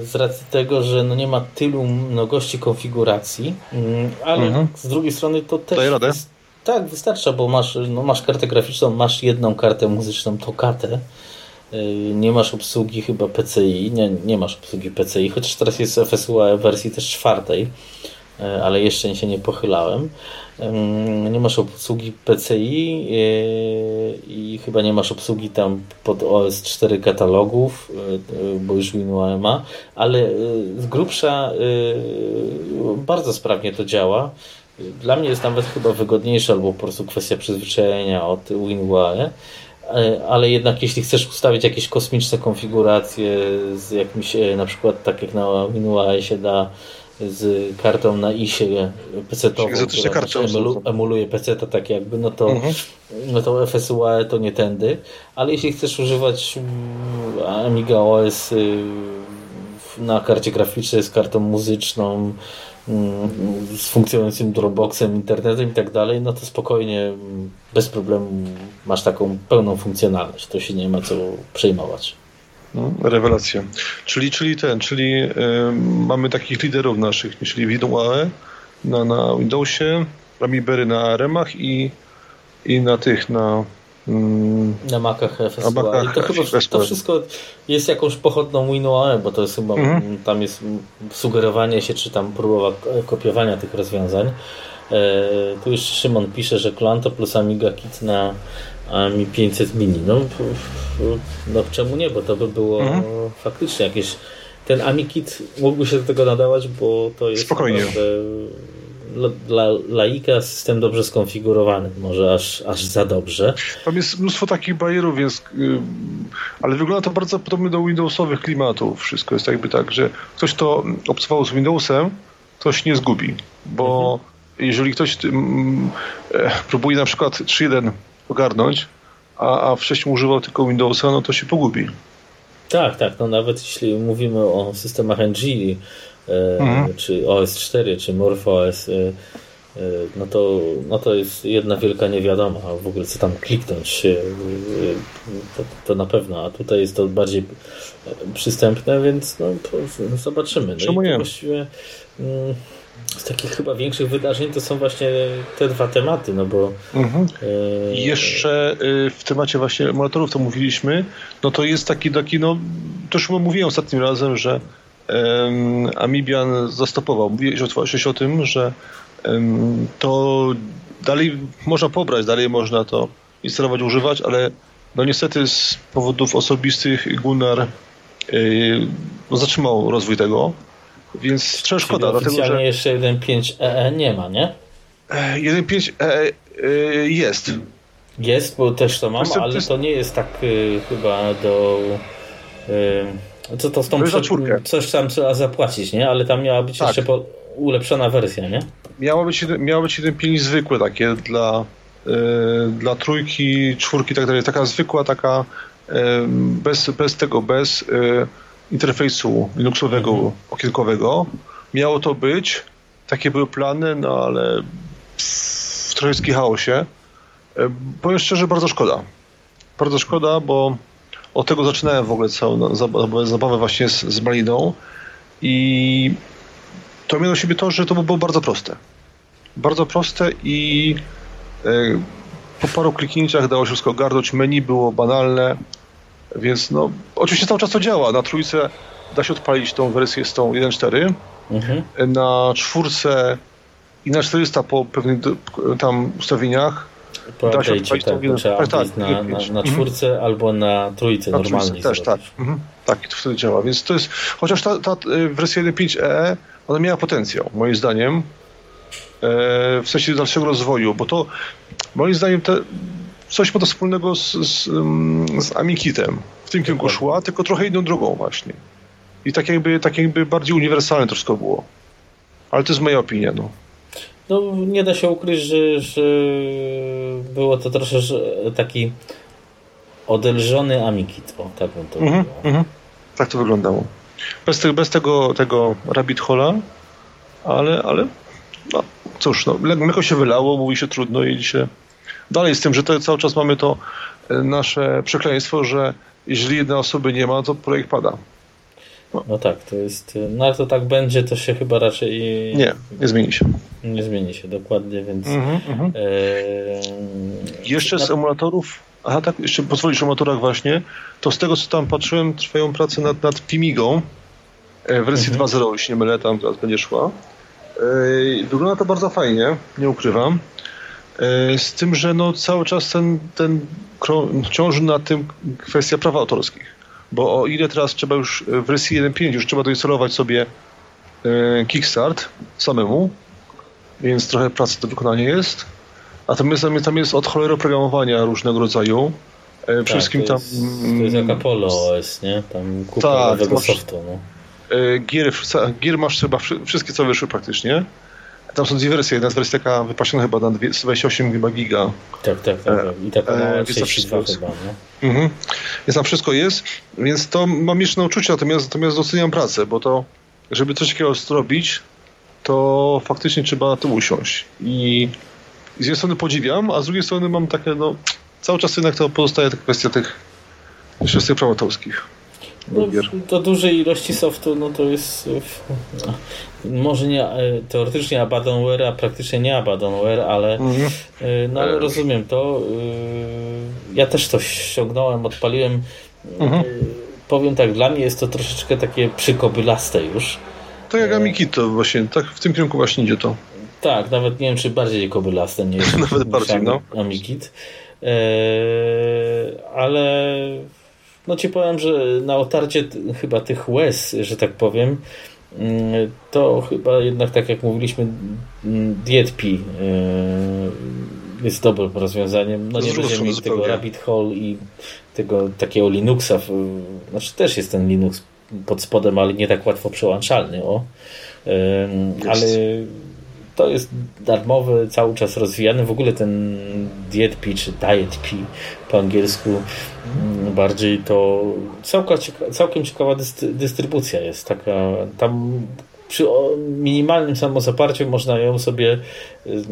z racji tego, że no nie ma tylu mnogości konfiguracji, mm, ale mhm. z drugiej strony to też... Radę? Tak, wystarcza, bo masz, no masz kartę graficzną, masz jedną kartę muzyczną, to katę. Y, nie masz obsługi chyba PCI, nie, nie masz obsługi PCI, chociaż teraz jest FSUAE w wersji też czwartej, ale jeszcze się nie pochylałem nie masz obsługi PCI i chyba nie masz obsługi tam pod OS 4 katalogów, bo już WinUAE ma, ale z grubsza bardzo sprawnie to działa. Dla mnie jest nawet chyba wygodniejsze, albo po prostu kwestia przyzwyczajenia od WinUAE, ale jednak jeśli chcesz ustawić jakieś kosmiczne konfiguracje z jakimś, na przykład tak jak na WinUAE się da z kartą na ISie PC-tową, która emulu, emuluje PC, to tak jakby, no to, mhm. no to FSUAE to nie tędy, ale jeśli chcesz używać mm, Amiga OS y, na karcie graficznej z kartą muzyczną, z funkcjonującym Dropboxem, internetem i tak dalej, no to spokojnie, bez problemu masz taką pełną funkcjonalność. To się nie ma co przejmować. No, rewelacja. Czyli, czyli ten, czyli mamy takich liderów naszych, czyli WinUAE na, na Windowsie, Ramibery na ARM-ach i, i na tych, na na Macach FSUAE. I to chyba to wszystko jest jakąś pochodną WinUAE, bo to jest chyba, mhm. tam jest sugerowanie się, czy tam próba kopiowania tych rozwiązań. E, tu jeszcze Szymon pisze, że Klanto plus Amiga Kit na mi 500 mini. No, no czemu nie, bo to by było mhm. faktycznie jakieś. Ten Amikit mógłby się do tego nadawać, bo to jest Spokojnie. Dla laika system dobrze skonfigurowany, może aż, aż za dobrze. Tam jest mnóstwo takich barierów, więc, yy, ale wygląda to bardzo podobnie do Windowsowych klimatów. Wszystko jest jakby tak, że ktoś to obcował z Windowsem, ktoś nie zgubi, bo mhm. jeżeli ktoś yy, próbuje na przykład 3.1 ogarnąć, a, a wcześniej używał tylko Windowsa, no to się pogubi. Tak, tak. No nawet jeśli mówimy o systemach NG, e, mhm. czy OS4, czy MorphOS, e, e, no, to, no to jest jedna wielka niewiadoma. W ogóle co tam kliknąć, e, to, to, na pewno. A tutaj jest to bardziej przystępne, więc no, zobaczymy. No Czemu nie? Właściwie, mm, z takich chyba większych wydarzeń to są właśnie te dwa tematy, no bo... Mhm. E... Jeszcze y, w temacie właśnie emulatorów to mówiliśmy, no to jest taki, taki no, to już mówiłem ostatnim razem, że um, Amibian zastopował. Mówiłeś o tym, że um, to dalej można pobrać, dalej można to instalować, używać, ale no niestety z powodów osobistych Gunnar yy, zatrzymał rozwój tego więc trochę szkoda. Dlatego, że jeszcze 1.5 EE nie ma, nie? 1.5 EE y, jest. Jest, bo też to mam, ale to nie jest tak y, chyba do... Y, co to z tą prze... Coś tam trzeba zapłacić, nie? Ale tam miała być tak. jeszcze po... ulepszona wersja, nie? Miało być, miało być 1.5 zwykłe takie dla, dla trójki, czwórki i tak dalej. Taka zwykła, taka bez, bez tego, bez interfejsu Linuxowego mhm. okienkowego. Miało to być, takie były plany, no ale w trochę chaosie. E, powiem szczerze, bardzo szkoda. Bardzo szkoda, bo od tego zaczynałem w ogóle całą zabawę właśnie z, z Maliną i to miało siebie to, że to było bardzo proste. Bardzo proste i e, po paru kliknięciach dało się wszystko ogarnąć. Menu było banalne, więc no, oczywiście cały czas to działa. Na trójce da się odpalić tą wersję z tą 1.4. Mhm. Na czwórce i na 400 po pewnych tam ustawieniach po odpalić tak, tą tak, tak, na, na, na czwórce mhm. albo na trójce na normalnie. Też, tak. Mhm. Tak, to wtedy działa. Więc to jest, chociaż ta, ta y, wersja 1.5 EE, ona miała potencjał, moim zdaniem, e, w sensie dalszego rozwoju, bo to moim zdaniem te, coś ma to wspólnego z, z, z Amikitem. W tym kierunku szła, tylko trochę inną drogą właśnie. I tak jakby, tak jakby bardziej uniwersalne wszystko było. Ale to jest moja opinia, no. No, nie da się ukryć, że, że było to troszeczkę taki odelżony Amikit. O, tak bym to mm -hmm, Tak to wyglądało. Bez, te, bez tego, tego rabbit hola, ale, ale no, cóż, no, mleko się wylało, mówi się trudno i się dalej z tym, że to cały czas mamy to e, nasze przekleństwo, że jeżeli jednej osoby nie ma, to projekt pada. No. no. tak, to jest. E, no ale to tak będzie, to się chyba raczej. Nie, nie zmieni się. Nie zmieni się, dokładnie, więc. Mm -hmm, e... Jeszcze z emulatorów. Aha, tak, jeszcze pozwolisz o emulatorach właśnie. To z tego, co tam patrzyłem, trwają prace nad, nad Pimigą w wersji mm -hmm. 2.0, jeśli nie mylę, tam teraz będzie szła. Wygląda to bardzo fajnie, nie ukrywam. E, z tym, że no cały czas ten, ten ciąży na tym kwestia praw autorskich. Bo o ile teraz trzeba już w wersji 1.5 już trzeba doinstalować sobie e, Kickstart samemu, więc trochę pracy do wykonania jest. Natomiast tam, tam jest od cholery oprogramowania różnego rodzaju. E, tak, Wszystkim to jest, tam. To jest jak Apollo OS, nie? Tam kupa tak, nowego softu. No. Gier, gier masz chyba wszystkie, co wyszły praktycznie. Tam są dwie wersje. Jedna z wersji taka wypasiona chyba na 28 chyba giga. Tak, tak, tak. tak. I taka e, 32 chyba, no. Mhm. Więc tam wszystko jest, więc to mam jeszcze na uczucie, natomiast, natomiast doceniam pracę, bo to, żeby coś takiego zrobić, to faktycznie trzeba na to usiąść. I z jednej strony podziwiam, a z drugiej strony mam takie, no, cały czas jednak to pozostaje ta kwestia tych, tych praw autorskich. No, do dużej ilości softu, no to jest no, może nie e, teoretycznie abandonware, a praktycznie nie abandonware, ale, mhm. E, no, ale e. rozumiem to. Ja też to ściągnąłem, odpaliłem. Mhm. Powiem tak, dla mnie jest to troszeczkę takie przykobylaste już. To jak Amikit to właśnie, tak w tym kierunku właśnie idzie to. Tak, nawet nie wiem, czy bardziej kobylaste niż, nawet bardziej, no. Amikit. ale no ci powiem, że na otarcie chyba tych łez, że tak powiem, mm, to chyba jednak tak jak mówiliśmy mm, e, jest dobrym rozwiązaniem. No nie będziemy mieć tego Rabbit Hole i tego takiego Linuxa, znaczy też jest ten Linux pod spodem, ale nie tak łatwo przełączalny, o. Ale to jest darmowy, cały czas rozwijany. W ogóle ten DietP czy DietP po angielsku mm, bardziej to całkiem, ciekawa dystrybucja jest. Taka, tam przy minimalnym samozaparciu można ją sobie y,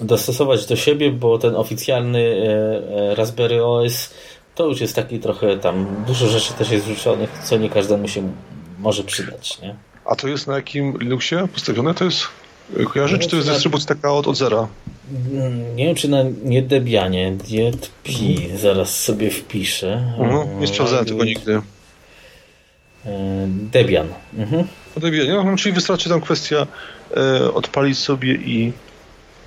dostosować do siebie, bo ten oficjalny e, e, Raspberry OS to już jest taki trochę tam, dużo rzeczy też jest wrzuconych, co nie każdemu się może przydać, nie? A to jest na jakim Linuxie postawione? To jest kojarzy, czy to jest dystrybucja taka od, od zera? Mm, nie wiem, czy na nie Debianie, DietP, mhm. zaraz sobie wpiszę. Mhm, nie sprawdzałem tego nigdy. E, Debian. Mhm. Debian, no, czyli wystarczy tam kwestia e, odpalić sobie i,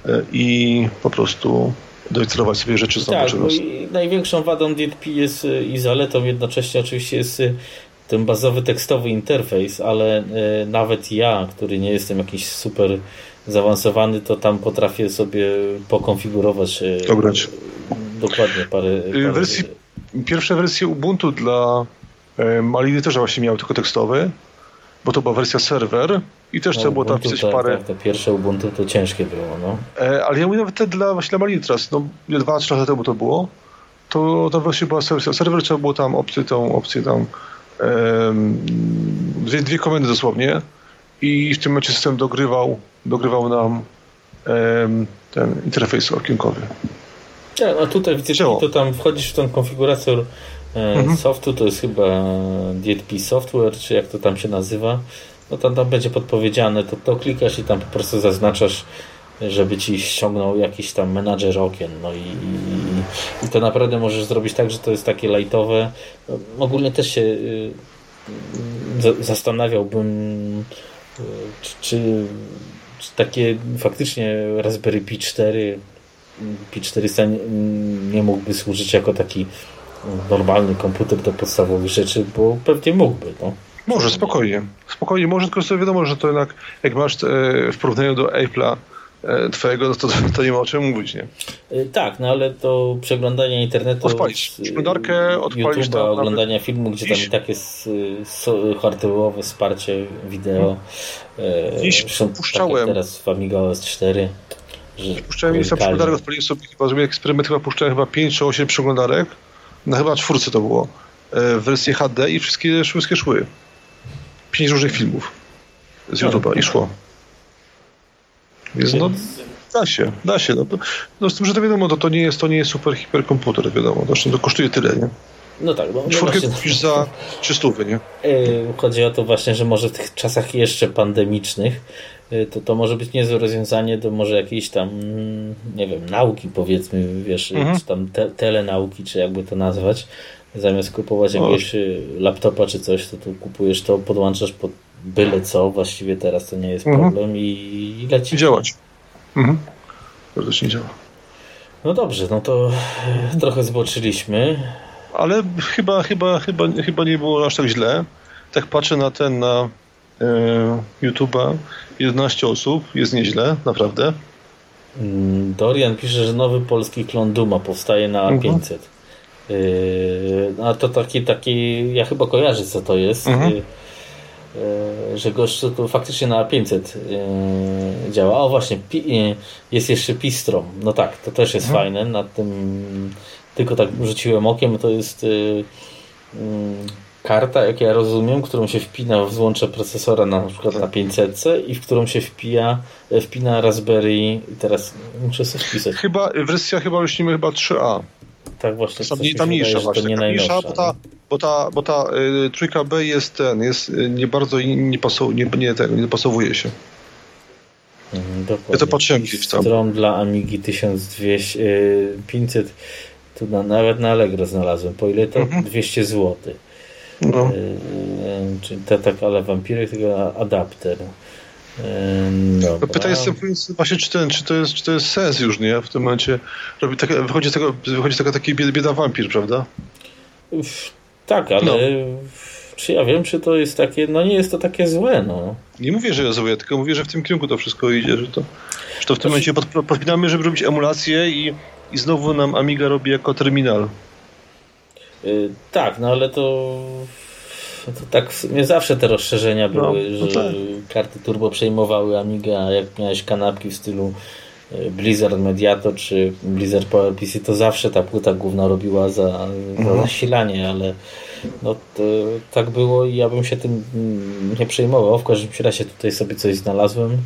e, i po prostu doinstalować sobie rzeczy z Tak, no największą wadą DietP jest e, i zaletą jednocześnie oczywiście jest e, ten bazowy tekstowy interfejs, ale e, nawet ja, który nie jestem jakiś super zaawansowany, to tam potrafię sobie pokonfigurować Dobrać. dokładnie parę, parę... Wersji, pierwsze wersje Ubuntu dla Maliny też właśnie miały tylko tekstowe, bo to była wersja serwer i też no, trzeba było tam pisać tak, parę... Tak, te pierwsze Ubuntu to ciężkie było, no. E, ale ja mówię nawet te dla właśnie Maliny teraz, no dwa, trzy lata temu to było, to to właśnie była wersja serwer, trzeba było tam opcję, tą opcję tam dwie, dwie komendy dosłownie i w tym momencie system dogrywał, dogrywał nam ten interfejs okienkowy. Tak, a tutaj widzisz, to tam wchodzisz w ten konfigurator e, mhm. softu, to jest chyba DTP Software, czy jak to tam się nazywa, no tam, tam będzie podpowiedziane, to, to klikasz i tam po prostu zaznaczasz żeby ci ściągnął jakiś tam menadżer okien. No i, i, i, to naprawdę możesz zrobić tak, że to jest takie lightowe. No, ogólnie też się y, zastanawiałbym, y, czy, czy, takie faktycznie Raspberry Pi 4 Pi 400 nie, nie mógłby służyć jako taki normalny komputer do podstawowych rzeczy, bo pewnie mógłby. No. Może, spokojnie. Spokojnie, może, tylko sobie wiadomo, że to jednak, jak masz e, w porównaniu do Apple'a twojego, no to, to nie ma o czym mówić, nie? E, tak, no ale to przeglądanie internetu... Odpalić przeglądarkę, odpalić YouTube'a, oglądania filmu, gdzie tam i tak jest hardware'owe wsparcie wideo. E, Dziś puszczałem... teraz w Amiga OS 4. Puszczałem miejsca przeglądarek, odpaliłem sobie chyba, zrobiłem eksperyment, chyba puszczałem chyba 5 czy 8 przeglądarek, na chyba czwórce to było, w wersji HD i wszystkie, wszystkie szły. Pięć różnych filmów z no, YouTube'a i szło. Więc no, da się, da się. No, no z tym, że to wiadomo, to, to, nie, jest, to nie jest super hiperkomputer, wiadomo. Zresztą to kosztuje tyle, nie? No tak. No, Czwórkę no kupisz za 300, nie? Yy, chodzi o to właśnie, że może w tych czasach jeszcze pandemicznych yy, to, to może być niezłe rozwiązanie do może jakiejś tam, mm, nie wiem, nauki powiedzmy, wiesz, mhm. czy tam te, telenauki, czy jakby to nazwać. Zamiast kupować jakiegoś y, laptopa czy coś, to tu kupujesz to, podłączasz pod byle co, właściwie teraz to nie jest mhm. problem i, i leci. Działać. Mhm. nie działa. No dobrze, no to e, trochę zboczyliśmy. Ale chyba, chyba, chyba, chyba nie było aż tak źle. Tak patrzę na ten, na e, YouTube'a, 11 osób, jest nieźle, naprawdę. Mm, Dorian pisze, że nowy polski klon Duma powstaje na A500. Mhm. A to taki, taki, ja chyba kojarzę co to jest. Mhm. Yy, E, że tu faktycznie na 500 e, działa. O właśnie, jest jeszcze Pistrom. No tak, to też jest mhm. fajne. Nad tym tylko tak rzuciłem okiem, to jest karta, jak ja rozumiem, którą się wpina w złącze procesora na, przykład na 500 i w którą się wpija, wpina Raspberry i teraz muszę sobie wpisać. Chyba wersja chyba nie chyba 3A. Tak właśnie. Tam, ta mniejsza właśnie, nie ta mniejsza, bo ta, bo ta, bo ta y, trójka B jest ten, jest y, nie bardzo nie, pasow, nie, nie, ten, nie pasowuje się. Mhm, dokładnie. Ja to patrzyłem gdzieś tam. Stron dla Amigi 1200, y, 500, tu na, nawet na Allegro znalazłem, po ile to? Mhm. 200 zł. No. Y, y, czyli to tak, ale wampirek, tylko adapter. Dobra. Pytanie jest właśnie, czy, ten, czy, to jest, czy to jest sens już, nie? W tym momencie robi tak, wychodzi z tego, wychodzi z tego taki bieda, bieda wampir, prawda? Tak, ale no. czy ja wiem, czy to jest takie, no nie jest to takie złe, no. Nie mówię, że jest złe, tylko mówię, że w tym kierunku to wszystko idzie, że to, że to w tym momencie pod, podpinamy, żeby robić emulację i, i znowu nam Amiga robi jako terminal. Yy, tak, no ale to no to tak w sumie zawsze te rozszerzenia no, były, no, że tak. karty turbo przejmowały Amiga, a jak miałeś kanapki w stylu e, Blizzard Mediator czy Blizzard PowerPC, to zawsze ta płyta główna robiła za, mhm. za zasilanie, ale no to, tak było i ja bym się tym nie przejmował. W każdym razie tutaj sobie coś znalazłem.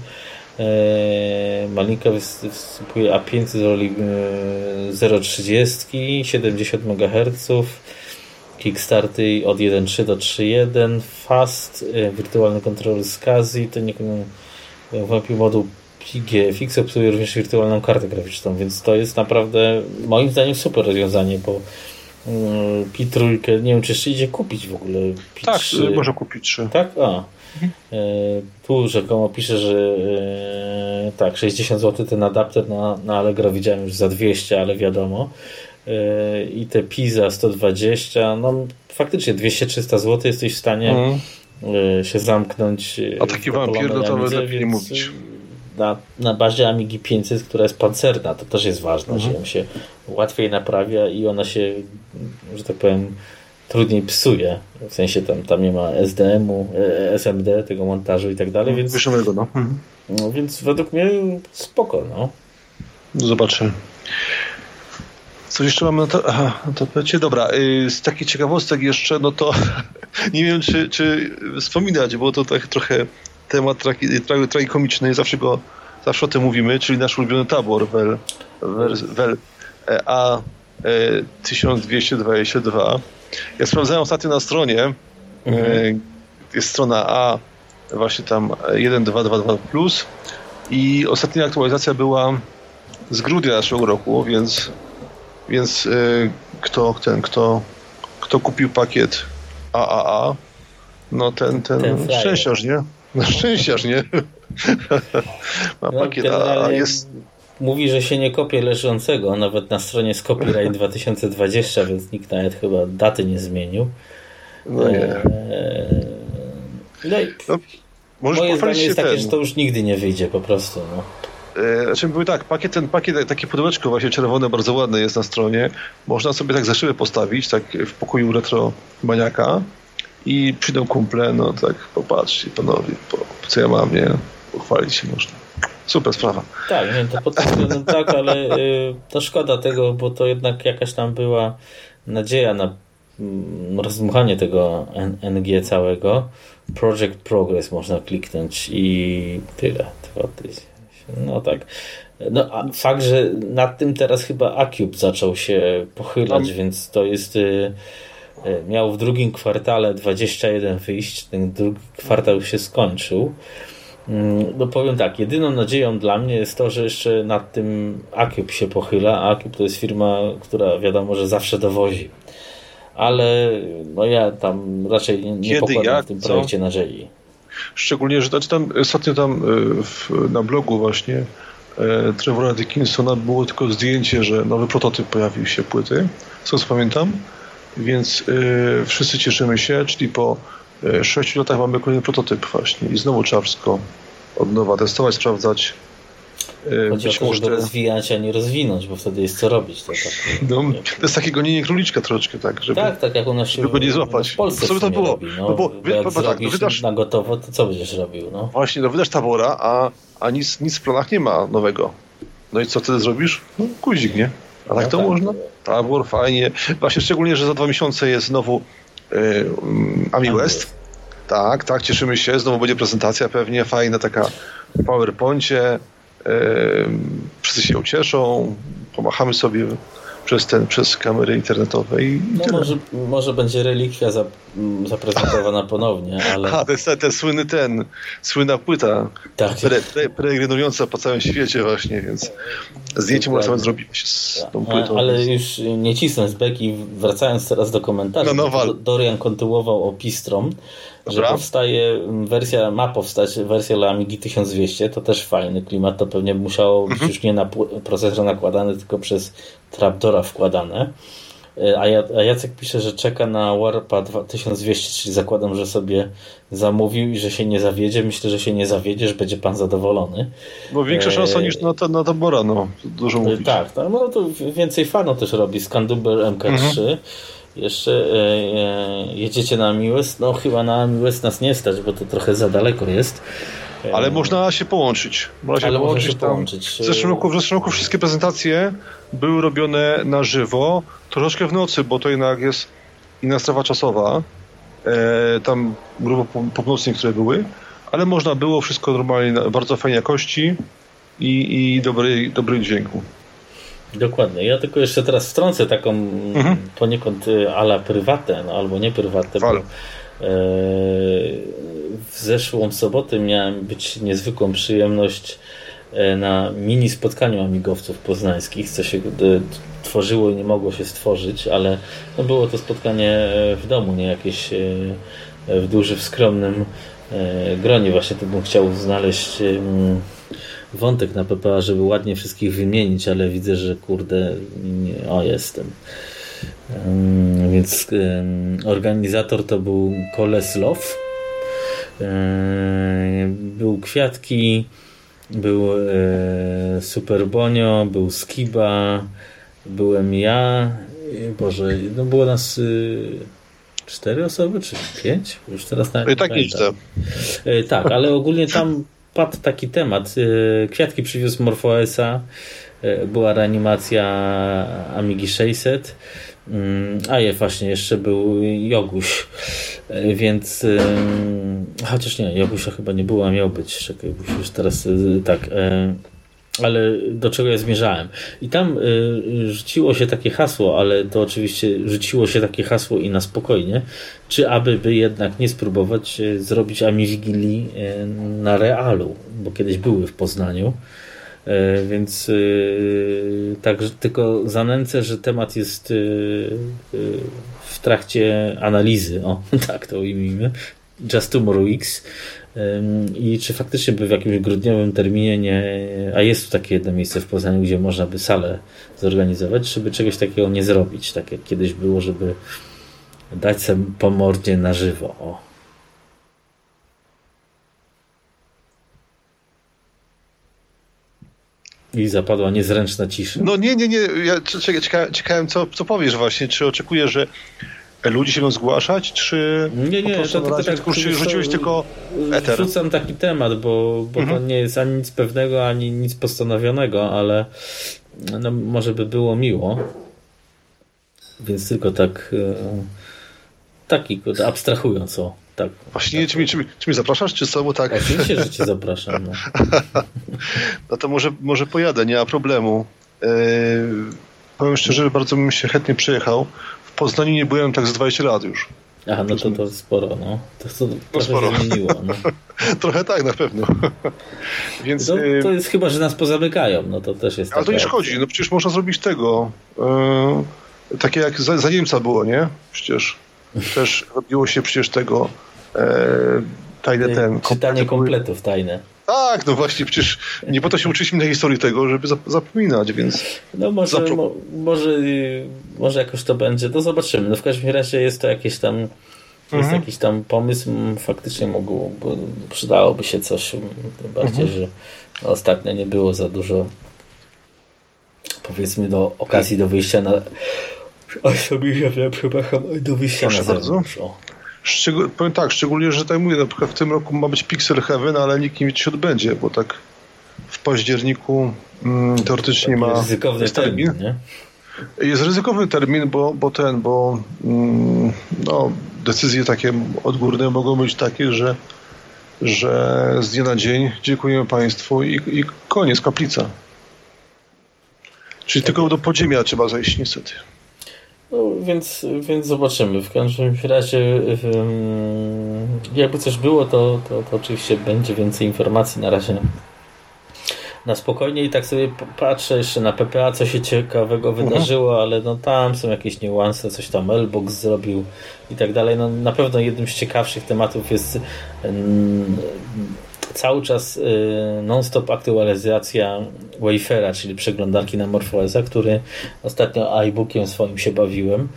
Eee, Malinka występuje A5 z roli 0,30 70 MHz Kickstarty od 1.3 do 3.1, Fast, wirtualny kontroler z Kazi, to nie wątpi moduł PGFX obsługuje również wirtualną kartę graficzną, więc to jest naprawdę moim zdaniem super rozwiązanie, bo Pi trójkę, nie wiem czy jeszcze idzie kupić w ogóle. Pi tak, 3. może kupić trzy. Tak? A. Mhm. tu rzekomo pisze, że e, tak, 60 zł ten adapter na, na Allegro widziałem już za 200, ale wiadomo. E, I te Pi za 120, no faktycznie 200-300 zł jesteś w stanie mhm. się zamknąć. A taki wampir, no to lepiej nie mówić na, na bazie Amigi 500, która jest pancerna, to też jest ważne, mhm. że ją się łatwiej naprawia i ona się, że tak powiem, trudniej psuje. W sensie tam, tam nie ma SDM-u, e, SMD, tego montażu i tak dalej, więc... Wyższego, no. Mhm. no. Więc według mnie spoko, no. Zobaczymy. Co jeszcze mamy na, to, aha, na tapecie? Dobra, y, z takich ciekawostek jeszcze, no to nie wiem, czy, czy wspominać, bo to tak trochę temat tragikomiczny, zawsze go, zawsze o tym mówimy, czyli nasz ulubiony tabor WEL, WEL A 1222. Ja sprawdzałem ostatnio na stronie, mhm. jest strona A, właśnie tam 1222 plus i ostatnia aktualizacja była z grudnia naszego roku, więc, więc kto, ten, kto, kto kupił pakiet AAA, no ten, ten, ten szczęściarz, nie? Na szczęście aż nie. Ma no, pakiet, a jest... Mówi, że się nie kopie leżącego, nawet na stronie z Copyright 2020, więc nikt nawet chyba daty nie zmienił. No nie. Eee, no no, moje zdanie jest takie, że to już nigdy nie wyjdzie po prostu. No. Eee, znaczy były tak, pakiet, ten pakiet, takie pudełeczko właśnie czerwone, bardzo ładne jest na stronie. Można sobie tak za postawić, tak w pokoju retro maniaka i przyjdą kumple, no tak, popatrzcie panowie, po, co ja mam, nie? Pochwalić się można. Super sprawa. Tak, nie, to pod tak, ale y, to szkoda tego, bo to jednak jakaś tam była nadzieja na mm, rozdmuchanie tego NG całego. Project Progress można kliknąć i tyle. No tak. No, a fakt, że nad tym teraz chyba Acube zaczął się pochylać, więc to jest y, E, miał w drugim kwartale 21 wyjść, ten drugi kwartał się skończył. Mm, no powiem tak, jedyną nadzieją dla mnie jest to, że jeszcze nad tym Acube się pochyla. Acube to jest firma, która wiadomo, że zawsze dowozi. Ale no ja tam raczej nie, nie pokładam jak, w tym projekcie co? nadziei. Szczególnie, że znaczy tam, ostatnio tam e, w, na blogu właśnie e, Trevora Dickinsona było tylko zdjęcie, że nowy prototyp pojawił się płyty, co pamiętam. Więc y, wszyscy cieszymy się, czyli po y, 6 latach mamy kolejny prototyp właśnie i znowu trzeba od nowa testować, sprawdzać. Chodzi o to, żeby rozwijać, a nie rozwinąć, bo wtedy jest co robić. To, tak, no, to jest takie gonienie króliczka troszeczkę, tak? Żeby, tak, tak jak u nas się żeby go nie złapać. W Polsce co to było? Robi, no, no bo, bo jak bo tak, no wydasz, na gotowo, to co będziesz robił? No? Właśnie, no wydasz tabora, a, a nic, nic w planach nie ma nowego. No i co wtedy zrobisz? No guzik, nie? A tak no to tak. można? Tabor, fajnie. Właśnie szczególnie, że za dwa miesiące jest znowu y, Ami West. Tak, tak, cieszymy się. Znowu będzie prezentacja pewnie fajna, taka w PowerPoincie. Wszyscy się ucieszą, pomachamy sobie przez, ten, przez kamery internetowe i no może, może będzie relikwia za, zaprezentowana ponownie, ale... A, to jest ten, ten słynny ten, słynna płyta tak. peregrynująca po całym świecie właśnie, więc zdjęcie można sobie zrobić z tą płytą. Ale już nie cisnąć z beki, wracając teraz do komentarzy, no, no, Dorian kontynuował opistrom, że powstaje wersja, ma powstać wersja dla Amigi 1200, to też fajny klimat, to pewnie musiało być mhm. już nie na procesor nakładane, tylko przez trapdora wkładane. E, a Jacek pisze, że czeka na Warpa 1200, czyli zakładam, że sobie zamówił i że się nie zawiedzie. Myślę, że się nie zawiedzie, że będzie pan zadowolony. Bo większa szansa e... niż na, na Tabora, no. Dużo mówić. Tak, tak, no to więcej fanów też robi. Scanduber MK3. Mhm. Jeszcze e, e, jedziecie na Miłes? No chyba na Miłes nas nie stać, bo to trochę za daleko jest. Ale można się połączyć. Można się Ale połączyć. Można się połączyć. W, zeszłym roku, w zeszłym roku wszystkie prezentacje były robione na żywo, troszeczkę w nocy, bo to jednak jest inna strefa czasowa. E, tam grubo północnej, które były, ale można było wszystko normalnie, bardzo fajnej jakości i, i dobrej, dobrej dźwięku. Dokładnie. Ja tylko jeszcze teraz wtrącę taką mhm. poniekąd y, ala prywatę, no, albo nie prywatę, bo, e, w zeszłą sobotę miałem być niezwykłą przyjemność e, na mini spotkaniu amigowców poznańskich, co się e, tworzyło i nie mogło się stworzyć, ale no było to spotkanie w domu, nie jakieś w dużym, skromnym gronie. Właśnie to bym chciał znaleźć wątek na PPA, żeby ładnie wszystkich wymienić, ale widzę, że kurde, nie, o jestem. Więc organizator to był Koleslow. Um, był Kwiatki, był e, Super Bonio, był Skiba, byłem ja. Boże, no było nas cztery osoby, czy pięć? Już teraz nawet I tak nie e, Tak, ale ogólnie tam padł taki temat. Kwiatki przywiózł MorphOSa, y, była reanimacja Amigi 600, mm, a je właśnie jeszcze był Joguś, więc chociaż nie, Jogusia chyba nie było, a miał być. Czekaj, już teraz tak ale do czego ja zmierzałem. I tam rzuciło się takie hasło, ale to oczywiście rzuciło się takie hasło i na spokojnie, czy aby by jednak nie spróbować zrobić Ami Wigilii y, na realu, bo kiedyś były w Poznaniu. Y, więc y, tak tylko zanęcę, że temat jest y, w trakcie analizy, o tak to ujmijmy, Just Tomorrow X i czy faktycznie by w jakimś grudniowym terminie nie, a jest tu takie jedno miejsce w Poznaniu, gdzie można by salę zorganizować, żeby czegoś takiego nie zrobić, tak jak kiedyś było, żeby dać sobie po mordzie na żywo. O. I zapadła niezręczna cisza. No nie, nie, nie. Ja ciekałem, ciekałem co, co powiesz właśnie. Czy oczekujesz, że Ludzie się będą zgłaszać, czy nie, nie, to, to, tak, rzuciłeś tylko eter? Rzucam taki temat, bo, bo mhm. to nie jest ani nic pewnego, ani nic postanowionego, ale no, może by było miło. Więc tylko tak e, taki abstrahując o tak. Właśnie, tak. Czy, mi, czy, mi, czy mi zapraszasz, czy co? Bo tak. Oczywiście, że cię zapraszam. No, no to może, może pojadę, nie ma problemu. Yy, powiem szczerze, że bardzo bym się chętnie przyjechał. Poznaniu nie byłem tak z 20 lat już. Aha, no to, to sporo, no. To, to no sporo. zmieniło, no. trochę tak, na pewno. Więc, to, y, to, jest chyba, że nas pozamykają, no to też jest Ale to nie szkodzi, no przecież można zrobić tego. Yy, takie jak za, za Niemca było, nie? Przecież też robiło się przecież tego yy, tajne ten... Czytanie kompletów tajne. Tak, no właśnie, przecież nie po to się uczyliśmy na historii tego, żeby zapominać, więc... No może, mo, może, może jakoś to będzie, to zobaczymy. No w każdym razie jest to jakieś tam jest mhm. jakiś tam pomysł, faktycznie mogło, przydałoby się coś, tym bardziej, mhm. że ostatnio nie było za dużo powiedzmy do okazji do wyjścia na Oj, sobie przepraszam, do wyjścia Proszę na zewnątrz. Bardzo. Powiem tak, szczególnie, że tak mówię, na przykład w tym roku ma być Pixel Heaven, ale nikt nie się odbędzie, bo tak w październiku mm, teoretycznie ma ryzykowny termin. termin nie? Jest ryzykowny termin, bo, bo ten, bo mm, no, decyzje takie odgórne mogą być takie, że, że z dnia na dzień dziękujemy Państwu i, i koniec, kaplica. Czyli tak. tylko do podziemia trzeba zejść niestety. No, więc, więc zobaczymy. W każdym razie, jakby coś było, to, to, to oczywiście będzie więcej informacji. Na razie na spokojnie i tak sobie patrzę jeszcze na PPA, co się ciekawego mhm. wydarzyło, ale no tam są jakieś niuanse, coś tam Elbox zrobił i tak dalej. No na pewno jednym z ciekawszych tematów jest cały czas y, non-stop aktualizacja Wayfera, czyli przeglądarki na MorphOSa, który ostatnio iBookiem swoim się bawiłem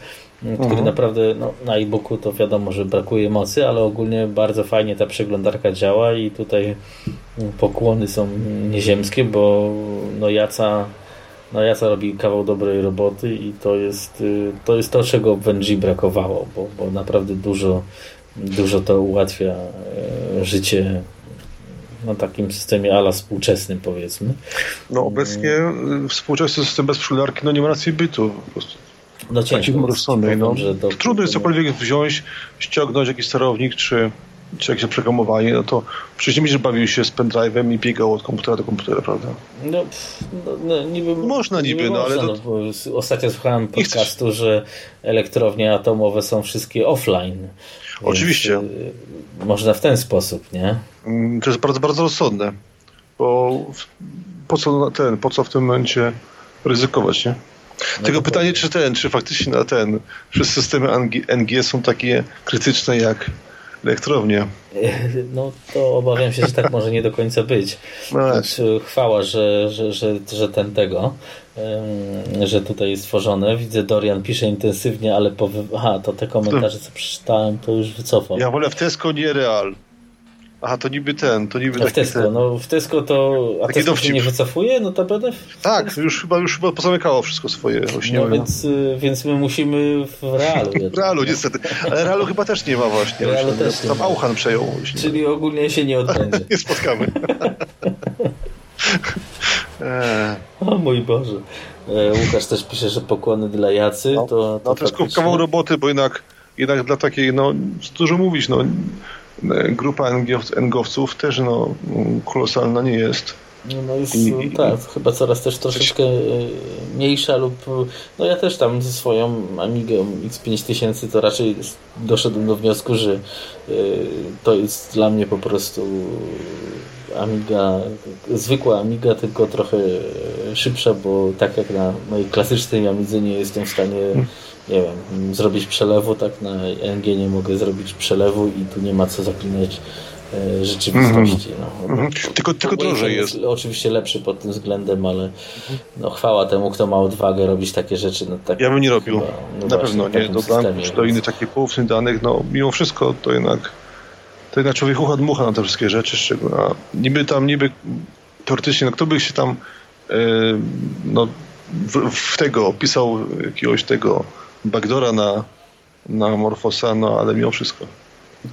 który mhm. naprawdę no, na e-booku to wiadomo, że brakuje mocy, ale ogólnie bardzo fajnie ta przeglądarka działa i tutaj pokłony są nieziemskie, bo no Jaca, no Jaca robi kawał dobrej roboty i to jest y, to, jest to czego w NG brakowało, bo, bo naprawdę dużo, dużo to ułatwia życie na takim systemie ala współczesnym powiedzmy. No obecnie y, współczesny system bez przeglądarki no nie ma racji bytu po prostu. No ciężko. Rozsądnej, no. Trudno jest cokolwiek wziąć, ściągnąć jakiś sterownik, czy czy jakieś oprogramowanie, no to przecież będziesz bawił się z pendrive'em i biegał od komputera do komputera, prawda? No, no, no niby można, niby, niby no można, ale... No, bo ostatnio słuchałem podcastu, że elektrownie atomowe są wszystkie offline. Oczywiście. Y, można w ten sposób, nie? Mm, to jest bardzo, bardzo rozsądne, bo po co ten, po co w tym momencie ryzykować, nie? No Tylko pytanie, czy ten, czy faktycznie na ten, czy systemy NG są takie krytyczne jak elektrownie. No to obawiam się, że tak może nie do końca być. No Więc chwała, że, że, że, że ten tego, że tutaj jest stworzone. Widzę, Dorian pisze intensywnie, ale po... Aha, to te komentarze, co przeczytałem, to już wycofał. Ja wolę w Tesco, nie Real. Aha, to niby ten, to niby w Tesco, ten... no w Tesco to, a taki Tesco się nie wycofuje, no to będę... Tak, już chyba, już chyba pozamykało wszystko swoje No, więc, y, więc my musimy w Realu. w Realu, niestety. Ale Realu chyba też nie ma właśnie. Realu też tam Auchan przejął. Właśnie. Czyli ogólnie się nie odbędzie. nie spotkamy. o mój Boże. E, Łukasz też pisze, że pokłony dla Jacy. No, to, to, no, to jest kawał roboty, bo jednak, jednak dla takiej, no dużo mówić, no grupa NGowców też no, kolosalna nie jest. No, no jest, I, tak, chyba coraz też troszeczkę e, mniejsza lub no ja też tam ze swoją Amigą X5000 to raczej doszedłem do wniosku, że e, to jest dla mnie po prostu Amiga, zwykła Amiga, tylko trochę szybsza, bo tak jak na mojej klasycznej Amidze nie jestem w stanie hmm nie wiem, zrobić przelewu, tak na NG nie mogę zrobić przelewu i tu nie ma co zaklinać e, rzeczywistości. No. Mm -hmm. Tylko, tylko drożej jest. jest. Oczywiście lepszy pod tym względem, ale no, chwała temu, kto ma odwagę robić takie rzeczy. No, tak, ja bym nie robił. Chyba, no Na pewno nie. Czy do innych takich poufnych danych, no mimo wszystko to jednak to jednak człowiek ucha dmucha na te wszystkie rzeczy, szczególnie. A niby tam, niby teoretycznie, no kto by się tam yy, no, w, w, tego opisał jakiegoś tego backdora na, na Morfosa, no ale mimo wszystko.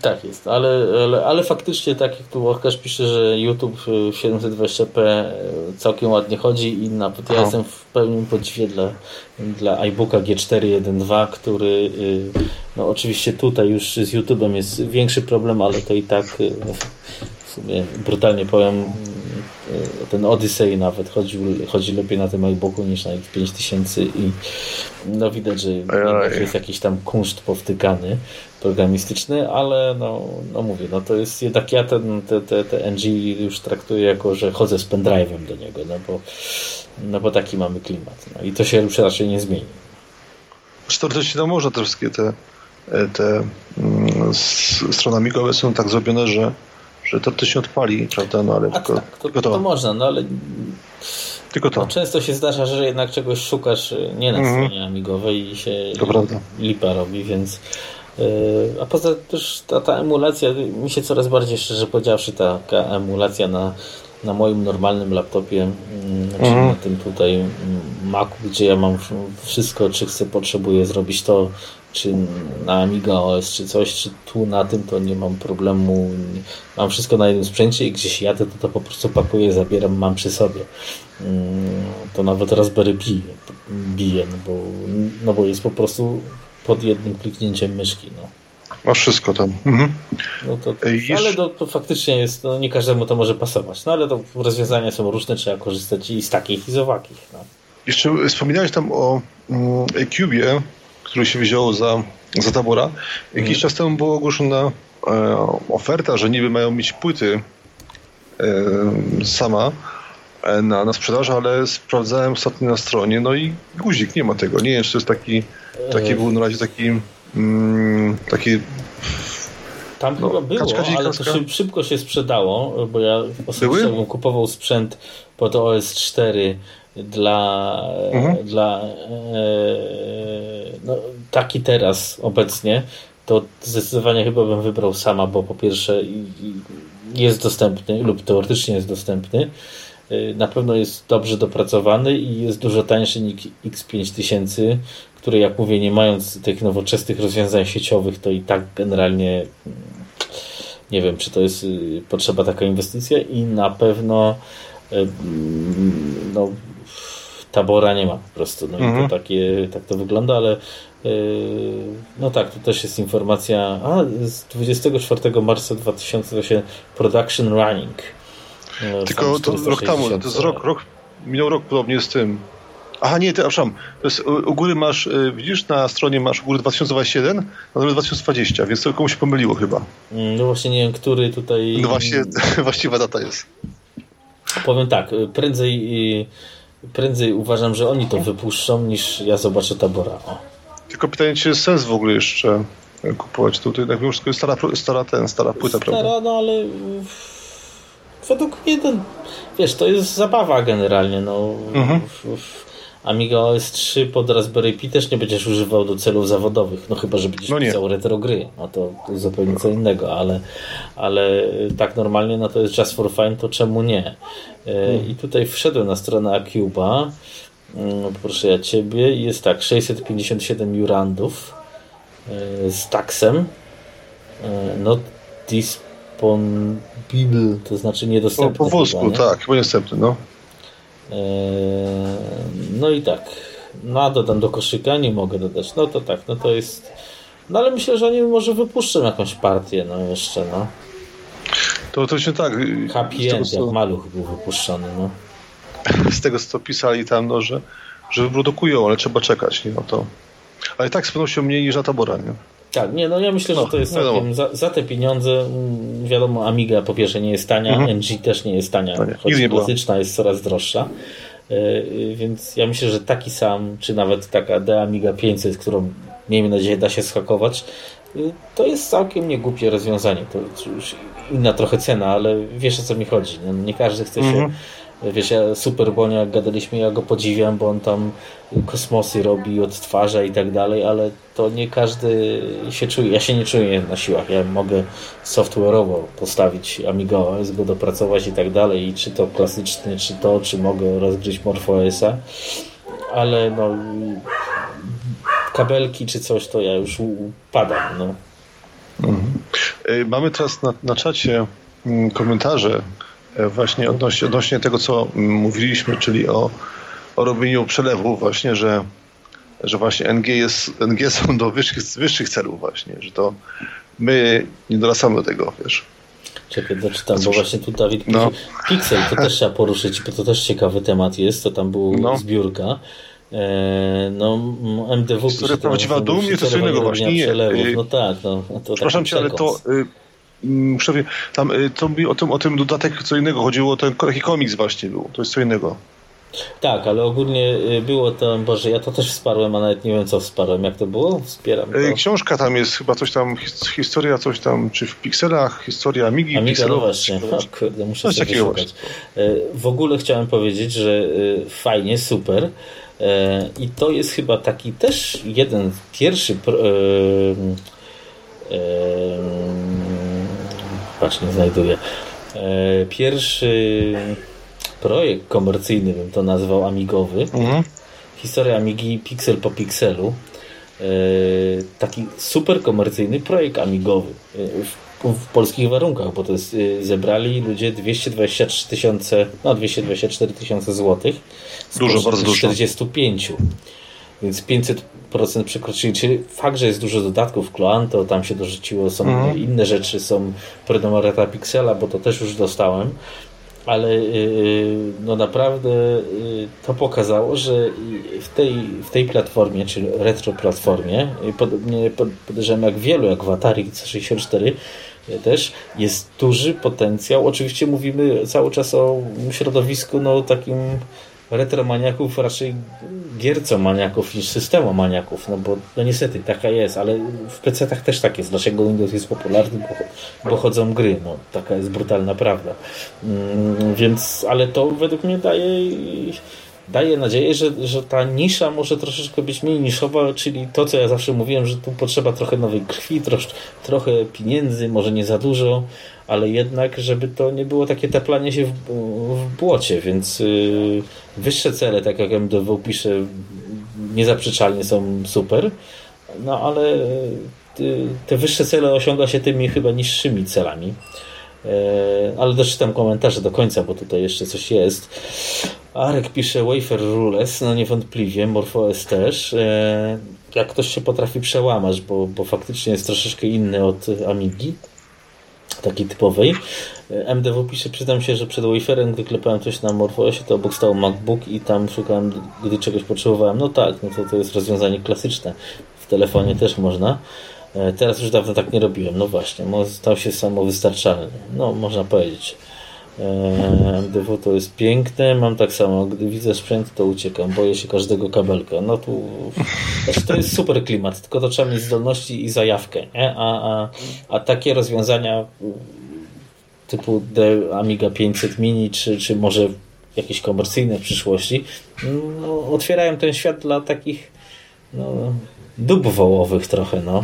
Tak jest, ale, ale, ale faktycznie tak jak tu Łukasz pisze, że YouTube 720p e, całkiem ładnie chodzi i nawet ja jestem w pełnym podziwie dla, dla iBooka G412, który e, no oczywiście tutaj już z YouTube'em jest większy problem, ale to i tak w sumie brutalnie powiem ten Odyssey nawet chodzi, chodzi lepiej na tym iBooku niż na X5000 i no widać, że jest jakiś tam kunszt powtykany programistyczny, ale no, no mówię, no to jest jednak ja ten, te, te, te NG już traktuję jako, że chodzę z pendrive'em do niego, no bo, no bo taki mamy klimat. No i to się już raczej nie zmieni. Teoretycznie to można te wszystkie te, te mm, strony amigowe są tak zrobione, że że to się odpali, prawda? No ale tylko, tak, to, tylko to. to można, no ale tylko to. No, często się zdarza, że jednak czegoś szukasz y, nie na mhm. stronie amigowej i się lipa robi, więc yy, a poza też ta, ta emulacja, mi się coraz bardziej szczerze powiedziawszy taka emulacja na, na moim normalnym laptopie, mm, czyli mhm. na tym tutaj mm, Macu, gdzie ja mam wszystko, czy chcę, potrzebuję zrobić to, czy na Amiga OS, czy coś, czy tu na tym, to nie mam problemu. Mam wszystko na jednym sprzęcie i gdzieś jadę, to to po prostu pakuję, zabieram, mam przy sobie. Mm, to nawet Raspberry Pi bije, no bo, no bo jest po prostu pod jednym kliknięciem myszki. No. Masz wszystko tam. Mhm. No to, ale to, to, faktycznie jest, no nie każdemu to może pasować. No ale to rozwiązania są różne, trzeba korzystać i z takich, i z owakich. No. Jeszcze wspominałeś tam o mm, Cubie, który się wziął za, za tabora. Jakiś mhm. czas temu była ogłoszona e, oferta, że niby mają mieć płyty e, sama e, na, na sprzedaż, ale sprawdzałem ostatnio na stronie, no i guzik, nie ma tego. Nie wiem, czy to jest taki, taki był na razie taki mm, taki tam no, chyba było, kaczka, ale to szybko się sprzedało, bo ja osobiście bym kupował sprzęt pod OS4 dla, mhm. dla e, no, taki teraz obecnie, to zdecydowanie chyba bym wybrał sama, bo po pierwsze jest dostępny lub teoretycznie jest dostępny. E, na pewno jest dobrze dopracowany i jest dużo tańszy niż X5000, który jak mówię, nie mając tych nowoczesnych rozwiązań sieciowych, to i tak generalnie nie wiem, czy to jest y, potrzeba taka inwestycja i na pewno y, no, tabora nie ma po prostu. No mhm. i to mhm. takie, tak to wygląda, ale no tak, tu też jest informacja a, z 24 marca 2008 Production Running. Tylko to rok temu, to jest rok, rok, minął rok podobnie z tym. Aha, nie, ty, przepraszam, to jest, u góry masz, y, widzisz, na stronie masz u góry 2021, natomiast 2020, więc to komuś pomyliło chyba. Mm, no właśnie nie wiem, który tutaj... No właśnie, właściwa data jest. Powiem tak, y, prędzej, y, prędzej uważam, że oni to wypuszczą, niż ja zobaczę Tabora. O. Tylko pytanie, czy jest sens w ogóle jeszcze kupować tutaj, jak już tylko stara, stara ten, stara płyta, stara, prawda? no ale według mnie ten, wiesz, to jest zabawa generalnie, no. Mhm. Amiga OS 3 pod Raspberry Pi też nie będziesz używał do celów zawodowych, no chyba, że będziesz no pisał retro gry, no to, to zupełnie co innego, ale, ale tak normalnie, no to jest just for fun, to czemu nie? Hmm. I tutaj wszedłem na stronę Acuba, mm, proszę ja Ciebie, jest tak, 657 jurandów e, z taksem, e, not disponible, to znaczy niedostępny. Po, po włosku, chyba, tak, chyba niedostępny, no. Eee, no i tak. No a dodam do koszyka, nie mogę dodać. No to tak, no to jest. No ale myślę, że oni może wypuszczą jakąś partię, no jeszcze, no. To to się tak. Happy end, co... jak maluch był wypuszczony, no. Z tego co pisali tam, no, że, że wyprodukują, ale trzeba czekać, nie? No to. Ale tak z pewnością mniej niż na tabora, nie? Tak, nie, no ja myślę, no, że to jest całkiem za, za, te pieniądze, mm, wiadomo, Amiga po pierwsze nie jest tania, mhm. NG też nie jest tania, no choć klasyczna jest coraz droższa. Yy, więc ja myślę, że taki sam, czy nawet taka D Amiga 500, którą miejmy nadzieję da się schakować, yy, to jest całkiem niegłupie rozwiązanie. To już inna trochę cena, ale wiesz o co mi chodzi. No, nie każdy chce się mhm. Wiesz, ja super Bonia, jak gadaliśmy, ja go podziwiam, bo on tam kosmosy robi, odtwarza i tak dalej, ale to nie każdy się czuje. Ja się nie czuję na siłach. Ja mogę software'owo postawić Amiga OS, go dopracować i tak dalej. I czy to klasyczny, czy to, czy mogę rozgryźć MorphOS-a, ale no kabelki czy coś, to ja już upadam. No. Mhm. Y, mamy teraz na, na czacie mm, komentarze właśnie odnośnie, odnośnie tego, co mówiliśmy, czyli o, o robieniu przelewów właśnie, że, że właśnie NG, jest, NG są do wyższych, wyższych celów właśnie, że to my nie dorastamy do tego, wiesz. Czekaj, doczytam, bo właśnie tu Dawid no. Pixel, to też trzeba poruszyć, bo to też ciekawy temat jest, to tam był no. zbiórka. E, no, MDW Historia prawdziwa dum jest coś innego właśnie. Nie, no tak, no, to Przepraszam cię, ale to y, Krzysztofie, tam y, to o tym, o tym dodatek co innego chodziło, ten taki komiks właśnie był, to jest co innego. Tak, ale ogólnie y, było to, Boże, ja to też wsparłem, a nawet nie wiem co wsparłem, jak to było? Wspieram to. Y, książka tam jest, chyba coś tam, historia coś tam, czy w pikselach, historia Amigi Amiga, no właśnie, o, kurde, muszę sobie szukać. W ogóle chciałem powiedzieć, że fajnie, super i to jest chyba taki też jeden pierwszy patrz, nie znajduję. E, pierwszy projekt komercyjny, bym to nazwał, amigowy. Mhm. Historia Amigi Pixel po Pixelu. E, taki super komercyjny projekt amigowy e, w, w polskich warunkach, bo to jest, zebrali ludzie 223 tysiące, no 224 tysiące złotych. Dużo, bardzo dużo. 45. Więc 500% przekroczyli. Czyli fakt, że jest dużo dodatków, Cloanto, tam się dorzuciło, są mhm. inne rzeczy, są prenumerata Pixela, bo to też już dostałem. Ale yy, no naprawdę yy, to pokazało, że w tej, w tej platformie, czyli retro platformie, podobnie podejrzewam jak wielu, jak w Atari C64, też jest duży potencjał. Oczywiście mówimy cały czas o środowisku no, takim retromaniaków raczej giercomaniaków niż systemomaniaków, no bo no niestety taka jest, ale w PC-tach też tak jest. Dlaczego Windows jest popularny? Bo, bo chodzą gry, no taka jest brutalna prawda. Mm, więc, ale to według mnie daje daje nadzieję, że, że ta nisza może troszeczkę być mniej niszowa, czyli to, co ja zawsze mówiłem, że tu potrzeba trochę nowej krwi, trosz, trochę pieniędzy, może nie za dużo, ale jednak, żeby to nie było takie taplanie się w, w błocie, więc yy, wyższe cele, tak jak MDW pisze, niezaprzeczalnie są super, no ale y, te wyższe cele osiąga się tymi chyba niższymi celami. E, ale doczytam komentarze do końca, bo tutaj jeszcze coś jest. Arek pisze Wafer Rules, no niewątpliwie, MorphOS też. E, jak ktoś się potrafi przełamać, bo, bo faktycznie jest troszeczkę inny od Amigi, takiej typowej. E, MDW pisze, przyznam się, że przed Waferem, gdy klepałem coś na MorphOSie, to obok stał MacBook i tam szukałem, gdy czegoś potrzebowałem. No tak, no to, to jest rozwiązanie klasyczne. W telefonie też można. E, teraz już dawno tak nie robiłem. No właśnie, stał się samowystarczalny. No, można powiedzieć. MDW to jest piękne, mam tak samo, gdy widzę sprzęt to uciekam, boję się każdego kabelka. No tu znaczy to jest super klimat, tylko to trzeba mieć zdolności i zajawkę, nie? A, a, a takie rozwiązania typu The Amiga 500 Mini, czy, czy może jakieś komercyjne w przyszłości, no, otwierają ten świat dla takich no, wołowych trochę, no.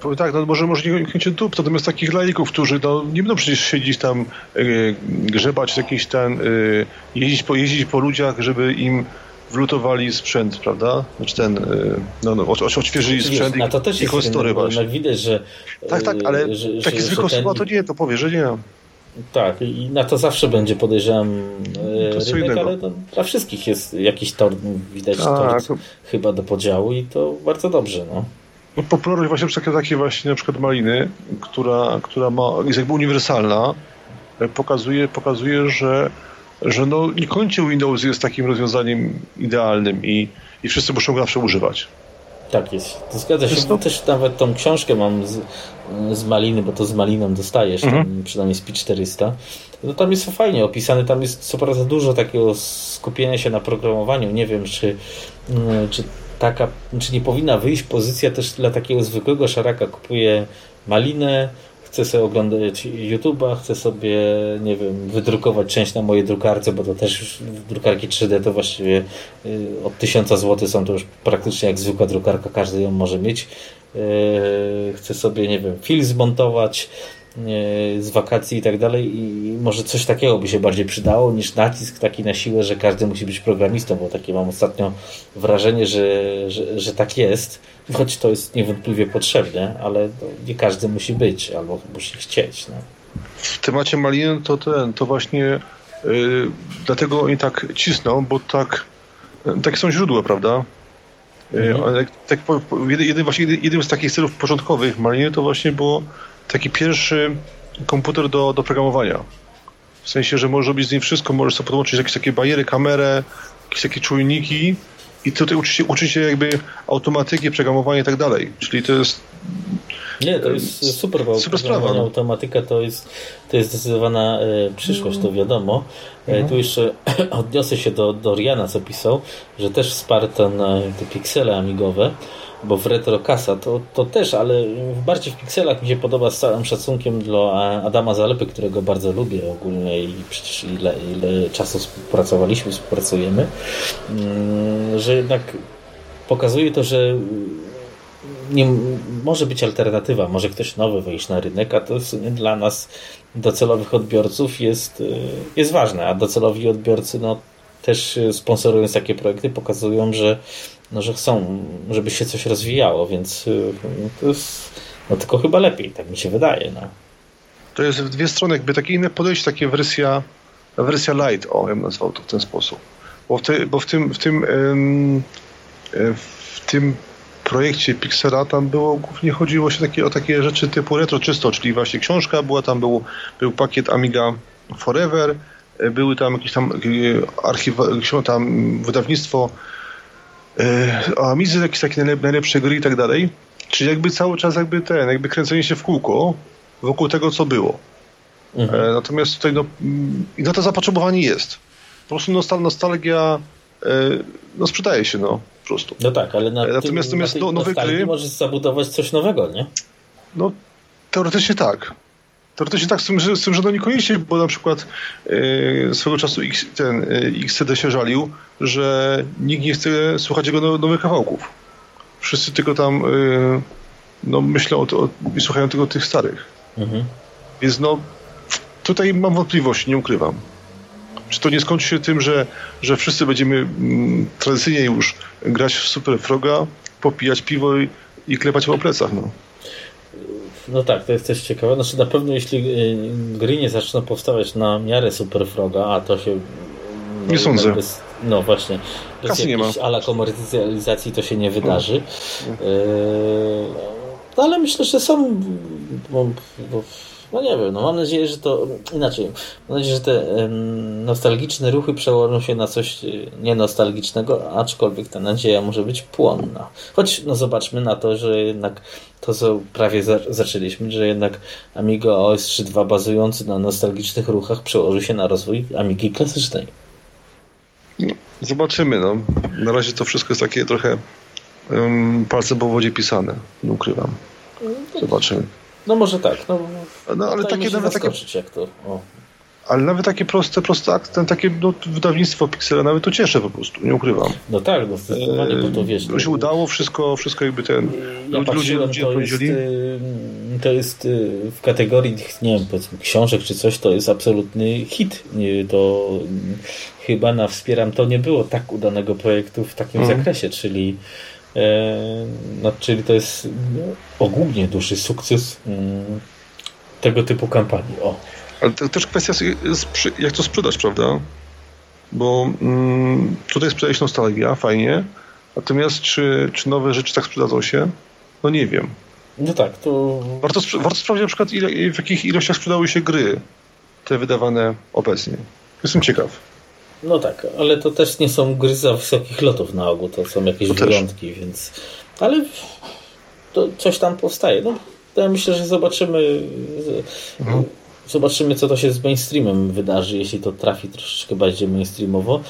Powiem tak, no może, może niekoniecznie dób, natomiast takich laików, którzy no, nie będą przecież siedzieć tam, yy, grzebać jakiś ten, yy, jeździć, po, jeździć po ludziach, żeby im wlutowali sprzęt, prawda? Znaczy ten, yy, no, no odświeżyli sprzęt i, to też i konstory właśnie. widać, że... Tak, tak, ale że, taki zwykły osoba ten... to nie, to powie, że nie. Tak, i na to zawsze będzie, podejrzewam, to rynek, ale to dla wszystkich jest jakiś tor, widać tak. tort chyba do podziału i to bardzo dobrze, no. No, popularność właśnie takiej, takiej właśnie na przykład maliny, która, która ma, jest jakby uniwersalna, e, pokazuje, pokazuje że, że no, niekoniecznie Windows jest takim rozwiązaniem idealnym i, i wszyscy muszą go zawsze używać. Tak jest. To zgadza się. To... Też nawet tą książkę mam z, z Maliny, bo to z Maliną dostajesz, mhm. tam, przynajmniej z P400. No tam jest fajnie opisane, tam jest co prawda dużo takiego skupienia się na programowaniu. Nie wiem, czy, mm, czy taka, czy nie powinna wyjść pozycja też dla takiego zwykłego szaraka. Kupuje malinę, chcę sobie oglądać YouTube'a, chcę sobie, nie wiem, wydrukować część na mojej drukarce, bo to też już drukarki 3D to właściwie y, od 1000 zł są to już praktycznie jak zwykła drukarka, każdy ją może mieć. Y, chcę sobie, nie wiem, film zmontować, z wakacji i tak dalej i może coś takiego by się bardziej przydało niż nacisk taki na siłę, że każdy musi być programistą, bo takie mam ostatnio wrażenie, że, że, że tak jest, choć to jest niewątpliwie potrzebne, ale nie każdy musi być albo musi chcieć. No. W temacie Maliny to ten, to właśnie yy, dlatego oni tak cisną, bo tak takie są źródła, prawda? Y, mhm. tak, jeden, właśnie, jednym z takich celów początkowych Maliny to właśnie było taki pierwszy komputer do, do programowania. W sensie, że możesz robić z nim wszystko, możesz sobie podłączyć jakieś takie bariery, kamerę, jakieś takie czujniki i tutaj uczyć się, uczyć się jakby automatyki, programowania i tak dalej. Czyli to jest nie, to jest super, bo super sprawa. No. automatyka to jest, to jest zdecydowana e, przyszłość, to wiadomo. E, mhm. Tu jeszcze odniosę się do, do Riana, co pisał, że też wsparł ten, te piksele amigowe bo w Retrokasa to, to też, ale bardziej w pikselach mi się podoba z całym szacunkiem dla Adama Zalepy, którego bardzo lubię ogólnie i przecież ile, ile czasu współpracowaliśmy, współpracujemy, mm, że jednak pokazuje to, że nie, może być alternatywa, może ktoś nowy wejść na rynek, a to dla nas docelowych odbiorców jest, jest ważne, a docelowi odbiorcy no, też sponsorując takie projekty pokazują, że no, że chcą, żeby się coś rozwijało, więc y, to jest no, tylko chyba lepiej, tak mi się wydaje. No. To jest w dwie strony, jakby takie inne podejście, takie wersja, wersja light, o, ja bym nazwał to w ten sposób. Bo w, te, bo w tym, w tym, w tym projekcie Pixela tam było, głównie chodziło się takie, o takie rzeczy typu retro czysto, czyli właśnie książka była, tam był, był pakiet Amiga Forever, były tam jakieś tam e, archiwa, tam wydawnictwo a Amizy jakieś takie najlepsze gry i tak dalej. Czyli jakby cały czas jakby ten, jakby kręcenie się w kółko wokół tego, co było. Mhm. E, natomiast tutaj no, mm, i na to zapotrzebowanie jest. Po prostu nostal nostalgia e, no sprzedaje się, no, po prostu. No tak, ale na natomiast, tym, natomiast na no, nowe gry... możesz zabudować coś nowego, nie? No, teoretycznie tak. Teoretycznie tak, z tym, że, z tym, że no bo na przykład yy, swego czasu X, ten yy, XCD się żalił, że nikt nie chce słuchać jego nowych kawałków. Wszyscy tylko tam yy, no, myślą o, o, i słuchają tylko tych starych. Mhm. Więc no, tutaj mam wątpliwości, nie ukrywam. Czy to nie skończy się tym, że, że wszyscy będziemy mm, tradycyjnie już grać w Super Froga, popijać piwo i, i klepać po plecach, no. No tak, to jest też ciekawe. Znaczy na pewno jeśli y, gry nie zaczną powstawać na miarę Super Froga, a to się no, nie sądzę. Bez, no właśnie, bez Kasy jakiejś ala komercjalizacji to się nie wydarzy. No. no ale myślę, że są bo, bo no nie wiem, no mam nadzieję, że to inaczej. Mam nadzieję, że te nostalgiczne ruchy przełożą się na coś e, nienostalgicznego, aczkolwiek ta nadzieja może być płonna. Choć no zobaczmy na to, że jednak to, co prawie za zaczęliśmy, że jednak Amiga OS 3.2 bazujący na nostalgicznych ruchach przełoży się na rozwój Amigi klasycznej. Zobaczymy, no. Na razie to wszystko jest takie trochę um, palcem po wodzie pisane, nie ukrywam. Zobaczymy. No może tak. No, no ale takie nawet takie... Jak to, o. Ale nawet takie proste, proste akty, takie no, wydawnictwo Pixela nawet to cieszę po prostu, nie ukrywam. No tak, no zdecydowanie, bo to wiesz. To się udało, wszystko, wszystko jakby ten... Ja ludzie, ludzie to, jest, y, to jest y, w kategorii, nie wiem, powiedzmy książek czy coś, to jest absolutny hit. To chyba na Wspieram to nie było tak udanego projektu w takim mhm. zakresie, czyli no, czyli to jest no, ogólnie duży sukces mm, tego typu kampanii. O. Ale to też kwestia, jak to sprzedać, prawda? Bo mm, tutaj sprzedać nostalgia, fajnie. Natomiast czy, czy nowe rzeczy tak sprzedadzą się? No nie wiem. No tak, to... Warto, warto sprawdzić na przykład, ile, w jakich ilościach sprzedały się gry te wydawane obecnie. Jestem ciekaw. No tak, ale to też nie są gry za wysokich lotów na ogół, to są jakieś to wyjątki, też. więc. Ale to coś tam powstaje. No, ja myślę, że zobaczymy. Mhm. Zobaczymy, co to się z mainstreamem wydarzy, jeśli to trafi troszeczkę bardziej mainstreamowo.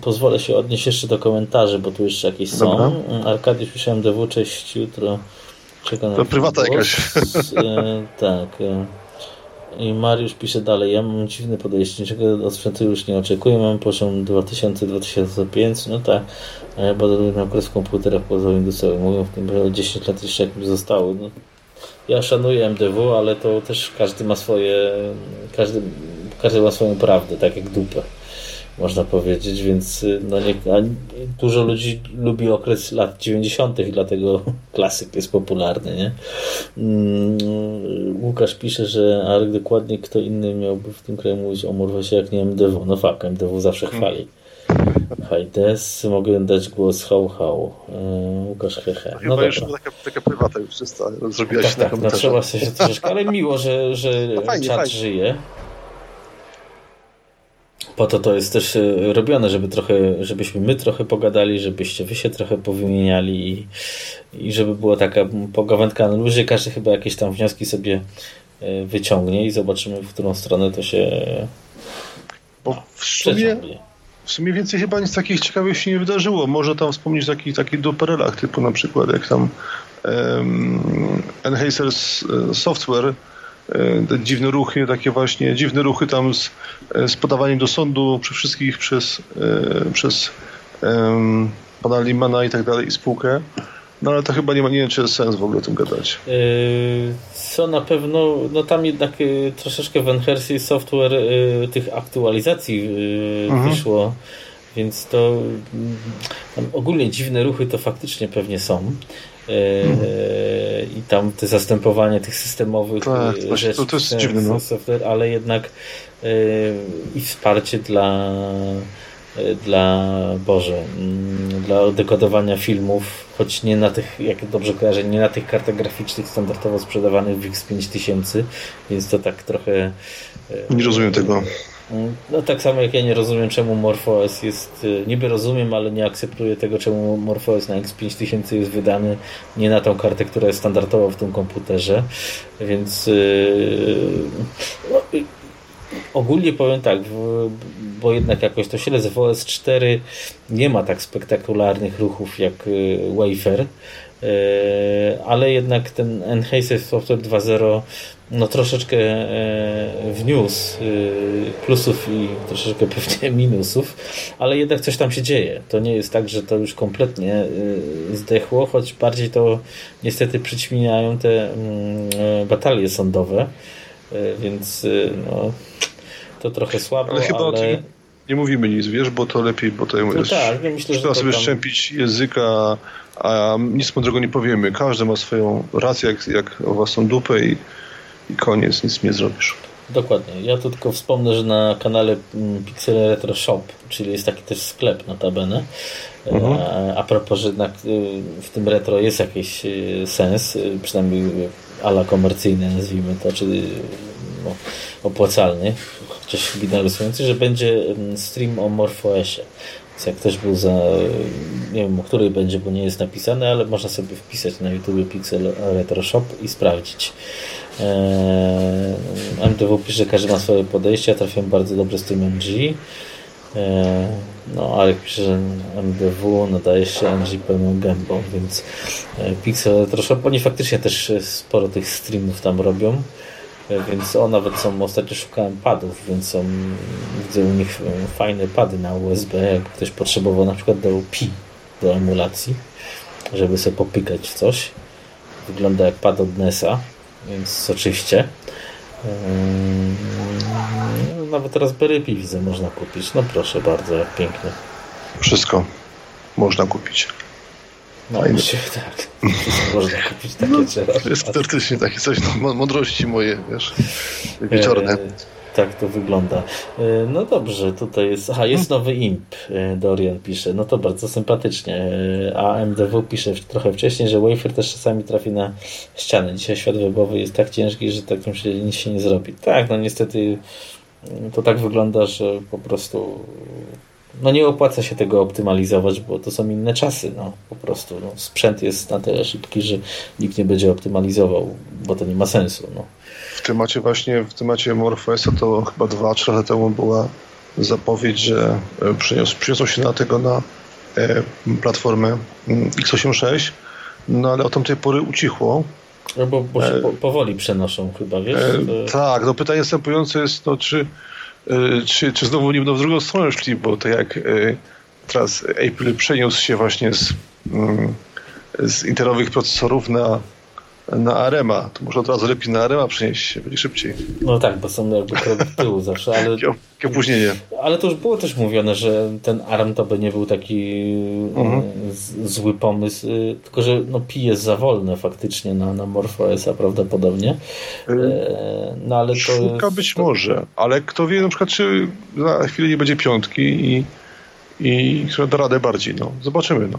Pozwolę się odnieść jeszcze do komentarzy, bo tu jeszcze jakieś Dobra. są. Arkadiusz pisze DW, cześć, jutro. Czeka na to prywata jakaś. E, tak. I Mariusz pisze dalej, ja mam dziwne podejście, niczego od sprzętu już nie oczekuję, mam poziom 2000-2005, no tak, a ja badaluję na okres komputerach pozaindustrialnych, mówią w tym, że 10 lat jeszcze jakby zostało. No, ja szanuję MDW, ale to też każdy ma swoje, każdy, każdy ma swoją prawdę, tak jak dupę można powiedzieć, więc y, no nie, dużo ludzi lubi okres lat 90. i dlatego klasyk jest popularny, nie? Mm, Łukasz pisze, że ale dokładnie kto inny miałby w tym kraju mówić o Morwesie jak nie MDW. No fakt, MDW zawsze hmm. chwali. Hajdes, mogę dać głos hał hał. E, Łukasz hehe. No Chyba już taka, taka prywata już czysta zrobiła tak, się tak, na no, trzeba się troszeczkę, ale miło, że, że no fajnie, czat fajnie. żyje po to to jest też e, robione, żeby trochę, żebyśmy my trochę pogadali, żebyście wy się trochę powymieniali i, i żeby była taka pogawędka na luzie. Każdy chyba jakieś tam wnioski sobie e, wyciągnie i zobaczymy, w którą stronę to się Bo w sumie, w sumie więcej chyba nic takich ciekawych się nie wydarzyło. Może tam wspomnieć o takich, takich doperelach, typu na przykład jak tam um, Enhancers e, Software te dziwne ruchy, takie właśnie dziwne ruchy tam z, e, z podawaniem do sądu przy wszystkich przez, e, przez um, pana Limana i tak dalej i spółkę. No ale to chyba nie ma, nie wiem, czy jest sens w ogóle o tym gadać. Co na pewno, no tam jednak troszeczkę w Software tych aktualizacji mhm. wyszło, więc to ogólnie dziwne ruchy to faktycznie pewnie są. E, i tam te zastępowanie tych systemowych tak, e, rzeczy to, to jest dziwne, no. software, ale jednak e, i wsparcie dla dla Boże, mm, dla dekodowania filmów, choć nie na tych, jak dobrze kojarzę, nie na tych kartach graficznych standardowo sprzedawanych w X5000, więc to tak trochę nie rozumiem tego. No tak samo jak ja nie rozumiem, czemu MorphOS jest, y, niby rozumiem, ale nie akceptuję tego, czemu MorphOS na X5000 jest wydany nie na tą kartę, która jest standardowa w tym komputerze, więc yy, no, ogólnie powiem tak, bo jednak jakoś to śledzę, w OS 4 nie ma tak spektakularnych ruchów jak y, Wafer, y, ale jednak ten Enhanced Software 2.0 no troszeczkę e, wniósł e, plusów i troszeczkę pewnie minusów, ale jednak coś tam się dzieje. To nie jest tak, że to już kompletnie e, zdechło, choć bardziej to niestety przyćmieniają te mm, batalie sądowe, więc no, to trochę słabo, ale... Chyba ale... Nie mówimy nic, wiesz, bo to lepiej, bo to no jest... tak, ja myślę, że Trzeba sobie tam... szczępić języka, a nic mądrego nie powiemy. Każdy ma swoją rację, jak, jak o własną dupę i i koniec, nic nie zrobisz. Dokładnie. Ja tu tylko wspomnę, że na kanale mm, Pixel Retro Shop, czyli jest taki też sklep notabene, mhm. a, a propos, że jednak y, w tym retro jest jakiś y, sens, y, przynajmniej ala komercyjny nazwijmy to, czyli opłacalny, chociaż binarisujący, że będzie mm, stream o MorphOSie. Więc jak ktoś był za, nie wiem o której będzie, bo nie jest napisane, ale można sobie wpisać na YouTube Pixel Retro Shop i sprawdzić. Eee, MTW pisze, że każdy ma swoje podejście, ja trafiłem bardzo dobrze z tym MG. Eee, no, ale pisze, że MDW nadaje się MG pełną gębą, więc e, Pixel Shop, oni faktycznie też sporo tych streamów tam robią. E, więc o nawet są, ostatnio szukałem padów, więc są, widzę u nich fajne pady na USB, jak ktoś potrzebował na przykład do Pi, do emulacji, żeby sobie popykać w coś. Wygląda jak pad od NESa, więc oczywiście. Yy, nawet Raspberry Pi widzę można kupić. No proszę bardzo, jak pięknie. Wszystko można kupić. No, się, tak. Można kupić takie no, To jest teoretycznie takie coś, no, mądrości moje, wiesz, wieczorne. E, tak to wygląda. E, no dobrze, tutaj jest. Aha, jest nowy imp, e, Dorian pisze. No to bardzo sympatycznie. A MDW pisze trochę wcześniej, że wafer też czasami trafi na ścianę. Dzisiaj świat webowy jest tak ciężki, że tak myślę, nic się nie zrobi. Tak, no niestety to tak wygląda, że po prostu no nie opłaca się tego optymalizować, bo to są inne czasy, no po prostu. No, sprzęt jest na tyle szybki, że nikt nie będzie optymalizował, bo to nie ma sensu. No. W temacie właśnie, w temacie MorphOSa to chyba dwa, trzy lata temu była zapowiedź, że e, przyniosą, przyniosą się na tego na e, platformę mm, x86, no ale od tamtej pory ucichło. No bo, bo się e, po, powoli przenoszą chyba, wiesz? E, tak, no pytanie następujące jest, no czy czy, czy znowu nie będą w drugą stronę szli, bo to jak e, teraz Apple przeniósł się właśnie z, mm, z interowych procesorów na na Arema. To może od razu lepiej na Arema przenieść się, będzie szybciej. No tak, bo są jakby krok w tyłu zawsze, ale... Jakie opóźnienie. Ale to już było też mówione, że ten ARM to by nie był taki mhm. zły pomysł, y, tylko że no, Pi jest za wolne faktycznie na, na MorphOS-a prawdopodobnie. Y, e, no ale to... Szuka być to... może, ale kto wie na przykład, czy za chwilę nie będzie piątki i, i która da radę bardziej. No. Zobaczymy. No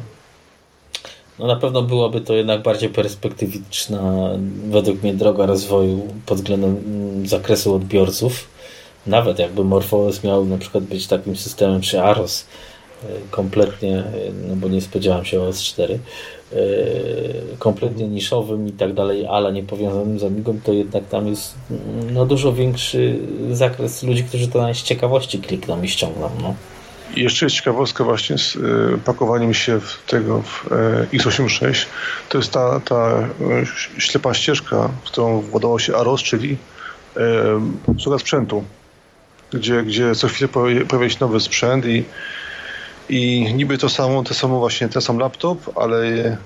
no na pewno byłaby to jednak bardziej perspektywiczna, według mnie, droga rozwoju pod względem mm, zakresu odbiorców. Nawet jakby MorphOS miał na przykład być takim systemem, czy AROS, e, kompletnie, e, no bo nie spodziewałem się OS 4, e, kompletnie niszowym i tak dalej, ale nie powiązanym z Amigą, to jednak tam jest mm, no, dużo większy zakres ludzi, którzy to z ciekawości klikną i ściągną. No. Jeszcze jest ciekawostka właśnie z y, pakowaniem się w tego w e, X86. To jest ta, ta e, ślepa ścieżka, w którą władował się AROS, czyli e, obsługa sprzętu, gdzie, gdzie co chwilę pojawia się nowy sprzęt i i niby to samo, to samo właśnie ten sam laptop, ale y,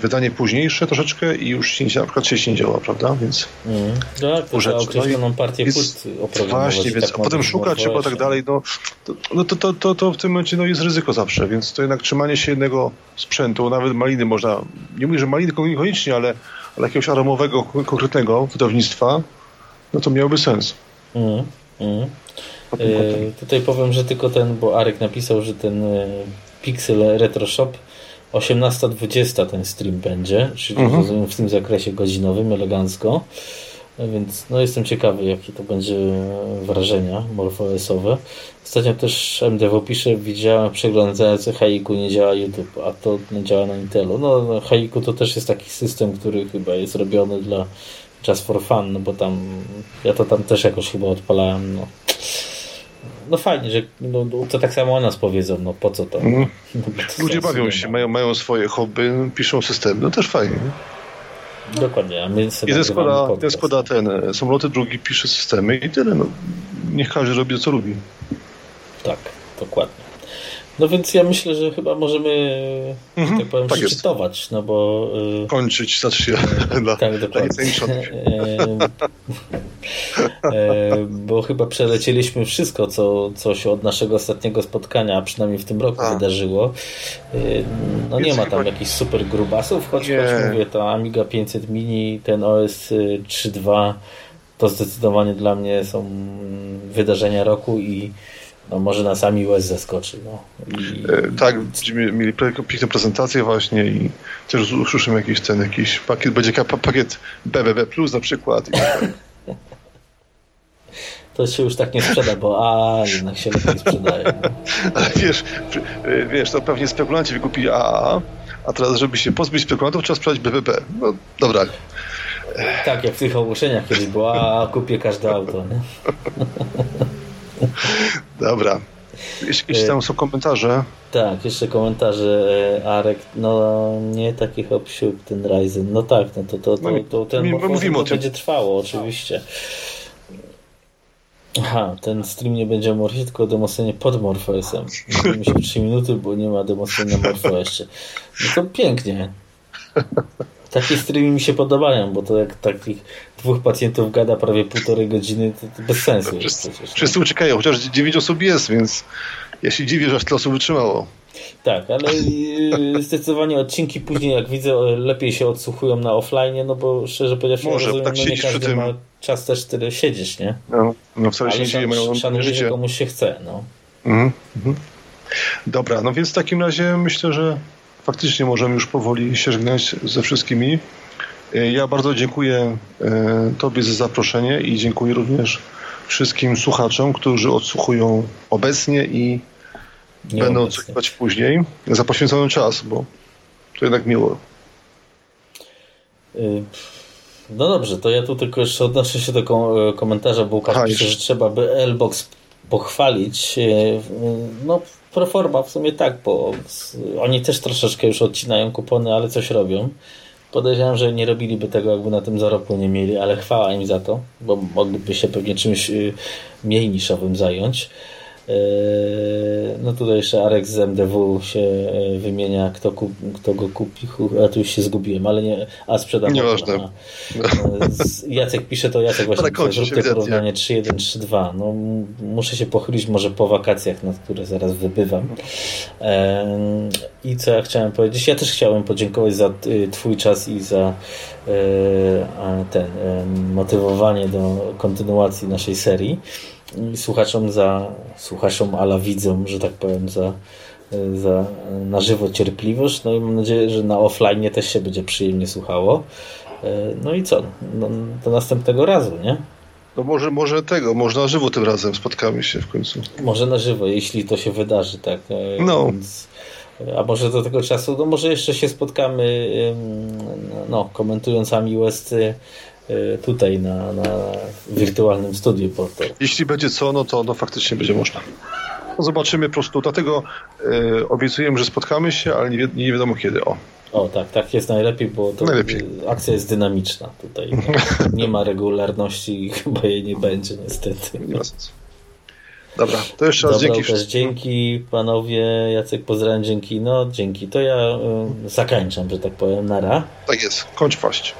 wydanie późniejsze troszeczkę i już się, na przykład się nie działa, prawda? Więc mm. Tak, to trzeba określoną no partię płyt Właśnie, więc tak a potem szukać trzeba tak dalej, no, to, no to, to, to, to w tym momencie no, jest ryzyko zawsze, więc to jednak trzymanie się jednego sprzętu, nawet maliny można, nie mówię, że maliny niekoniecznie, ale, ale jakiegoś aromowego, konkretnego wydawnictwa, no to miałoby sens. Mm. Mm. E, tutaj powiem, że tylko ten, bo Arek napisał, że ten e, Pixel Retro Shop 18.20 ten stream będzie, czyli mhm. rozumiem w tym zakresie godzinowym, elegancko. E, więc no jestem ciekawy, jakie to będzie wrażenia morfoesowe. Ostatnio też MDW pisze, widziałem przeglądający Haiku nie działa YouTube, a to nie działa na Intelu. No, no Haiku to też jest taki system, który chyba jest robiony dla Just for Fun, no bo tam ja to tam też jakoś chyba odpalałem. No no fajnie, że no, to tak samo o nas powiedzą, no po co to? Mm. No, to Ludzie bawią się, mają, mają swoje hobby, piszą systemy, no też fajnie. Dokładnie, a my sobie Jeden składa, jeden składa ten e, samoloty, drugi pisze systemy i tyle, no. Niech każdy robi co lubi. Tak, dokładnie. No więc ja myślę, że chyba możemy, mhm, tak powiem, tak przeczytować, no bo... Y, Kończyć, znaczy się dla, tak, dokładnie. E, bo chyba przelecieliśmy wszystko, co, co się od naszego ostatniego spotkania, a przynajmniej w tym roku a. wydarzyło. Y, no nie ma tam jakichś super grubasów, choć, choć mówię, to Amiga 500 Mini, ten OS 3.2 to zdecydowanie dla mnie są wydarzenia roku i no, może nas sami US zaskoczy. No. I... E, tak, będziemy mieli piękne prezentacje właśnie i też usłyszymy jakiś ten, jakiś pakiet, będzie pakiet BBB Plus na przykład. Tak to się już tak nie sprzeda, bo a jednak się lepiej sprzedaje. No. Ale wiesz, wiesz, to pewnie spekulanci wykupili AAA, a teraz, żeby się pozbyć spekulantów, trzeba sprzedać BBB. No dobra. Tak, jak w tych ogłoszeniach kiedyś było, a kupię każde auto. Nie? Dobra. Jakieś tam są komentarze? Tak, jeszcze komentarze. E, Arek, no nie taki hop ten Ryzen. No tak, no to, to, to, no to ten mówimy o tym. będzie trwało oczywiście. Aha, ten stream nie będzie Morfie, tylko demoscenie pod Morfeusem. Mówimy się 3 minuty, bo nie ma demoscenia Morfeo jeszcze. No to pięknie. Takie streamy mi się podobają, bo to jak takich dwóch pacjentów gada prawie półtorej godziny, to, to bez sensu wszyscy, jest przecież. Wszyscy uciekają, chociaż 9 osób jest, więc ja się dziwię, że aż tyle osób wytrzymało. Tak, ale y, zdecydowanie odcinki później, jak widzę, lepiej się odsłuchują na offline, no bo szczerze powiedziawszy, Może, rozumiem, tak no nie każdy tym... ma czas też tyle siedzieć, nie? No, no wcale się nie dzieje, mają życie. komuś się chce, no. Mhm, mhm. Dobra, no więc w takim razie myślę, że faktycznie możemy już powoli się żegnać ze wszystkimi. E, ja bardzo dziękuję e, Tobie za zaproszenie i dziękuję również wszystkim słuchaczom, którzy odsłuchują obecnie i nie będą odsłuchiwać później za poświęcony czas, bo to jednak miło. Y, no dobrze, to ja tu tylko jeszcze odnoszę się do komentarza, bo Łukasz pisze, że trzeba by Lbox pochwalić. Y, no proforma w sumie tak, bo oni też troszeczkę już odcinają kupony, ale coś robią. Podejrzewam, że nie robiliby tego, jakby na tym zarobku nie mieli, ale chwała im za to, bo mogliby się pewnie czymś y, mniej niszowym zająć. E, no tutaj jeszcze Arek z MDW się e, wymienia, kto, kup, kto go kupi, a tu już się zgubiłem, ale nie, a sprzedam. Nieważne. E, Jacek pisze to, Jacek właśnie pisze, zrób te porównanie 3-1, 3-2. No, muszę się pochylić może po wakacjach, na które zaraz wybywam. I co ja chciałem powiedzieć? Ja też chciałem podziękować za twój czas i za ten motywowanie do kontynuacji naszej serii słuchaczom za słuchaczom, ala widzom, że tak powiem, za, za na żywo cierpliwość. No i mam nadzieję, że na offline też się będzie przyjemnie słuchało. No i co? No, do następnego razu, nie? No może, może tego, może na żywo tym razem spotkamy się w końcu. Może na żywo, jeśli to się wydarzy, tak. No. Więc, a może do tego czasu, no może jeszcze się spotkamy, no, komentując Ami West tutaj na, na wirtualnym studiu Porter. Jeśli będzie co, no to no, faktycznie będzie można. No zobaczymy po prostu, dlatego yy, obiecujemy, że spotkamy się, ale nie, wi nie wiadomo kiedy. O. O, tak, tak jest najlepiej, bo to najlepiej. akcja jest dynamiczna tutaj. Nie ma regularności i chyba jej nie będzie niestety. Dobra, to jeszcze raz Dobra, dzięki. Też dzięki panowie, Jacek pozdrawiam, dzięki. No, dzięki. To ja y, zakończam, że tak powiem, nara. Tak jest, kończ paść.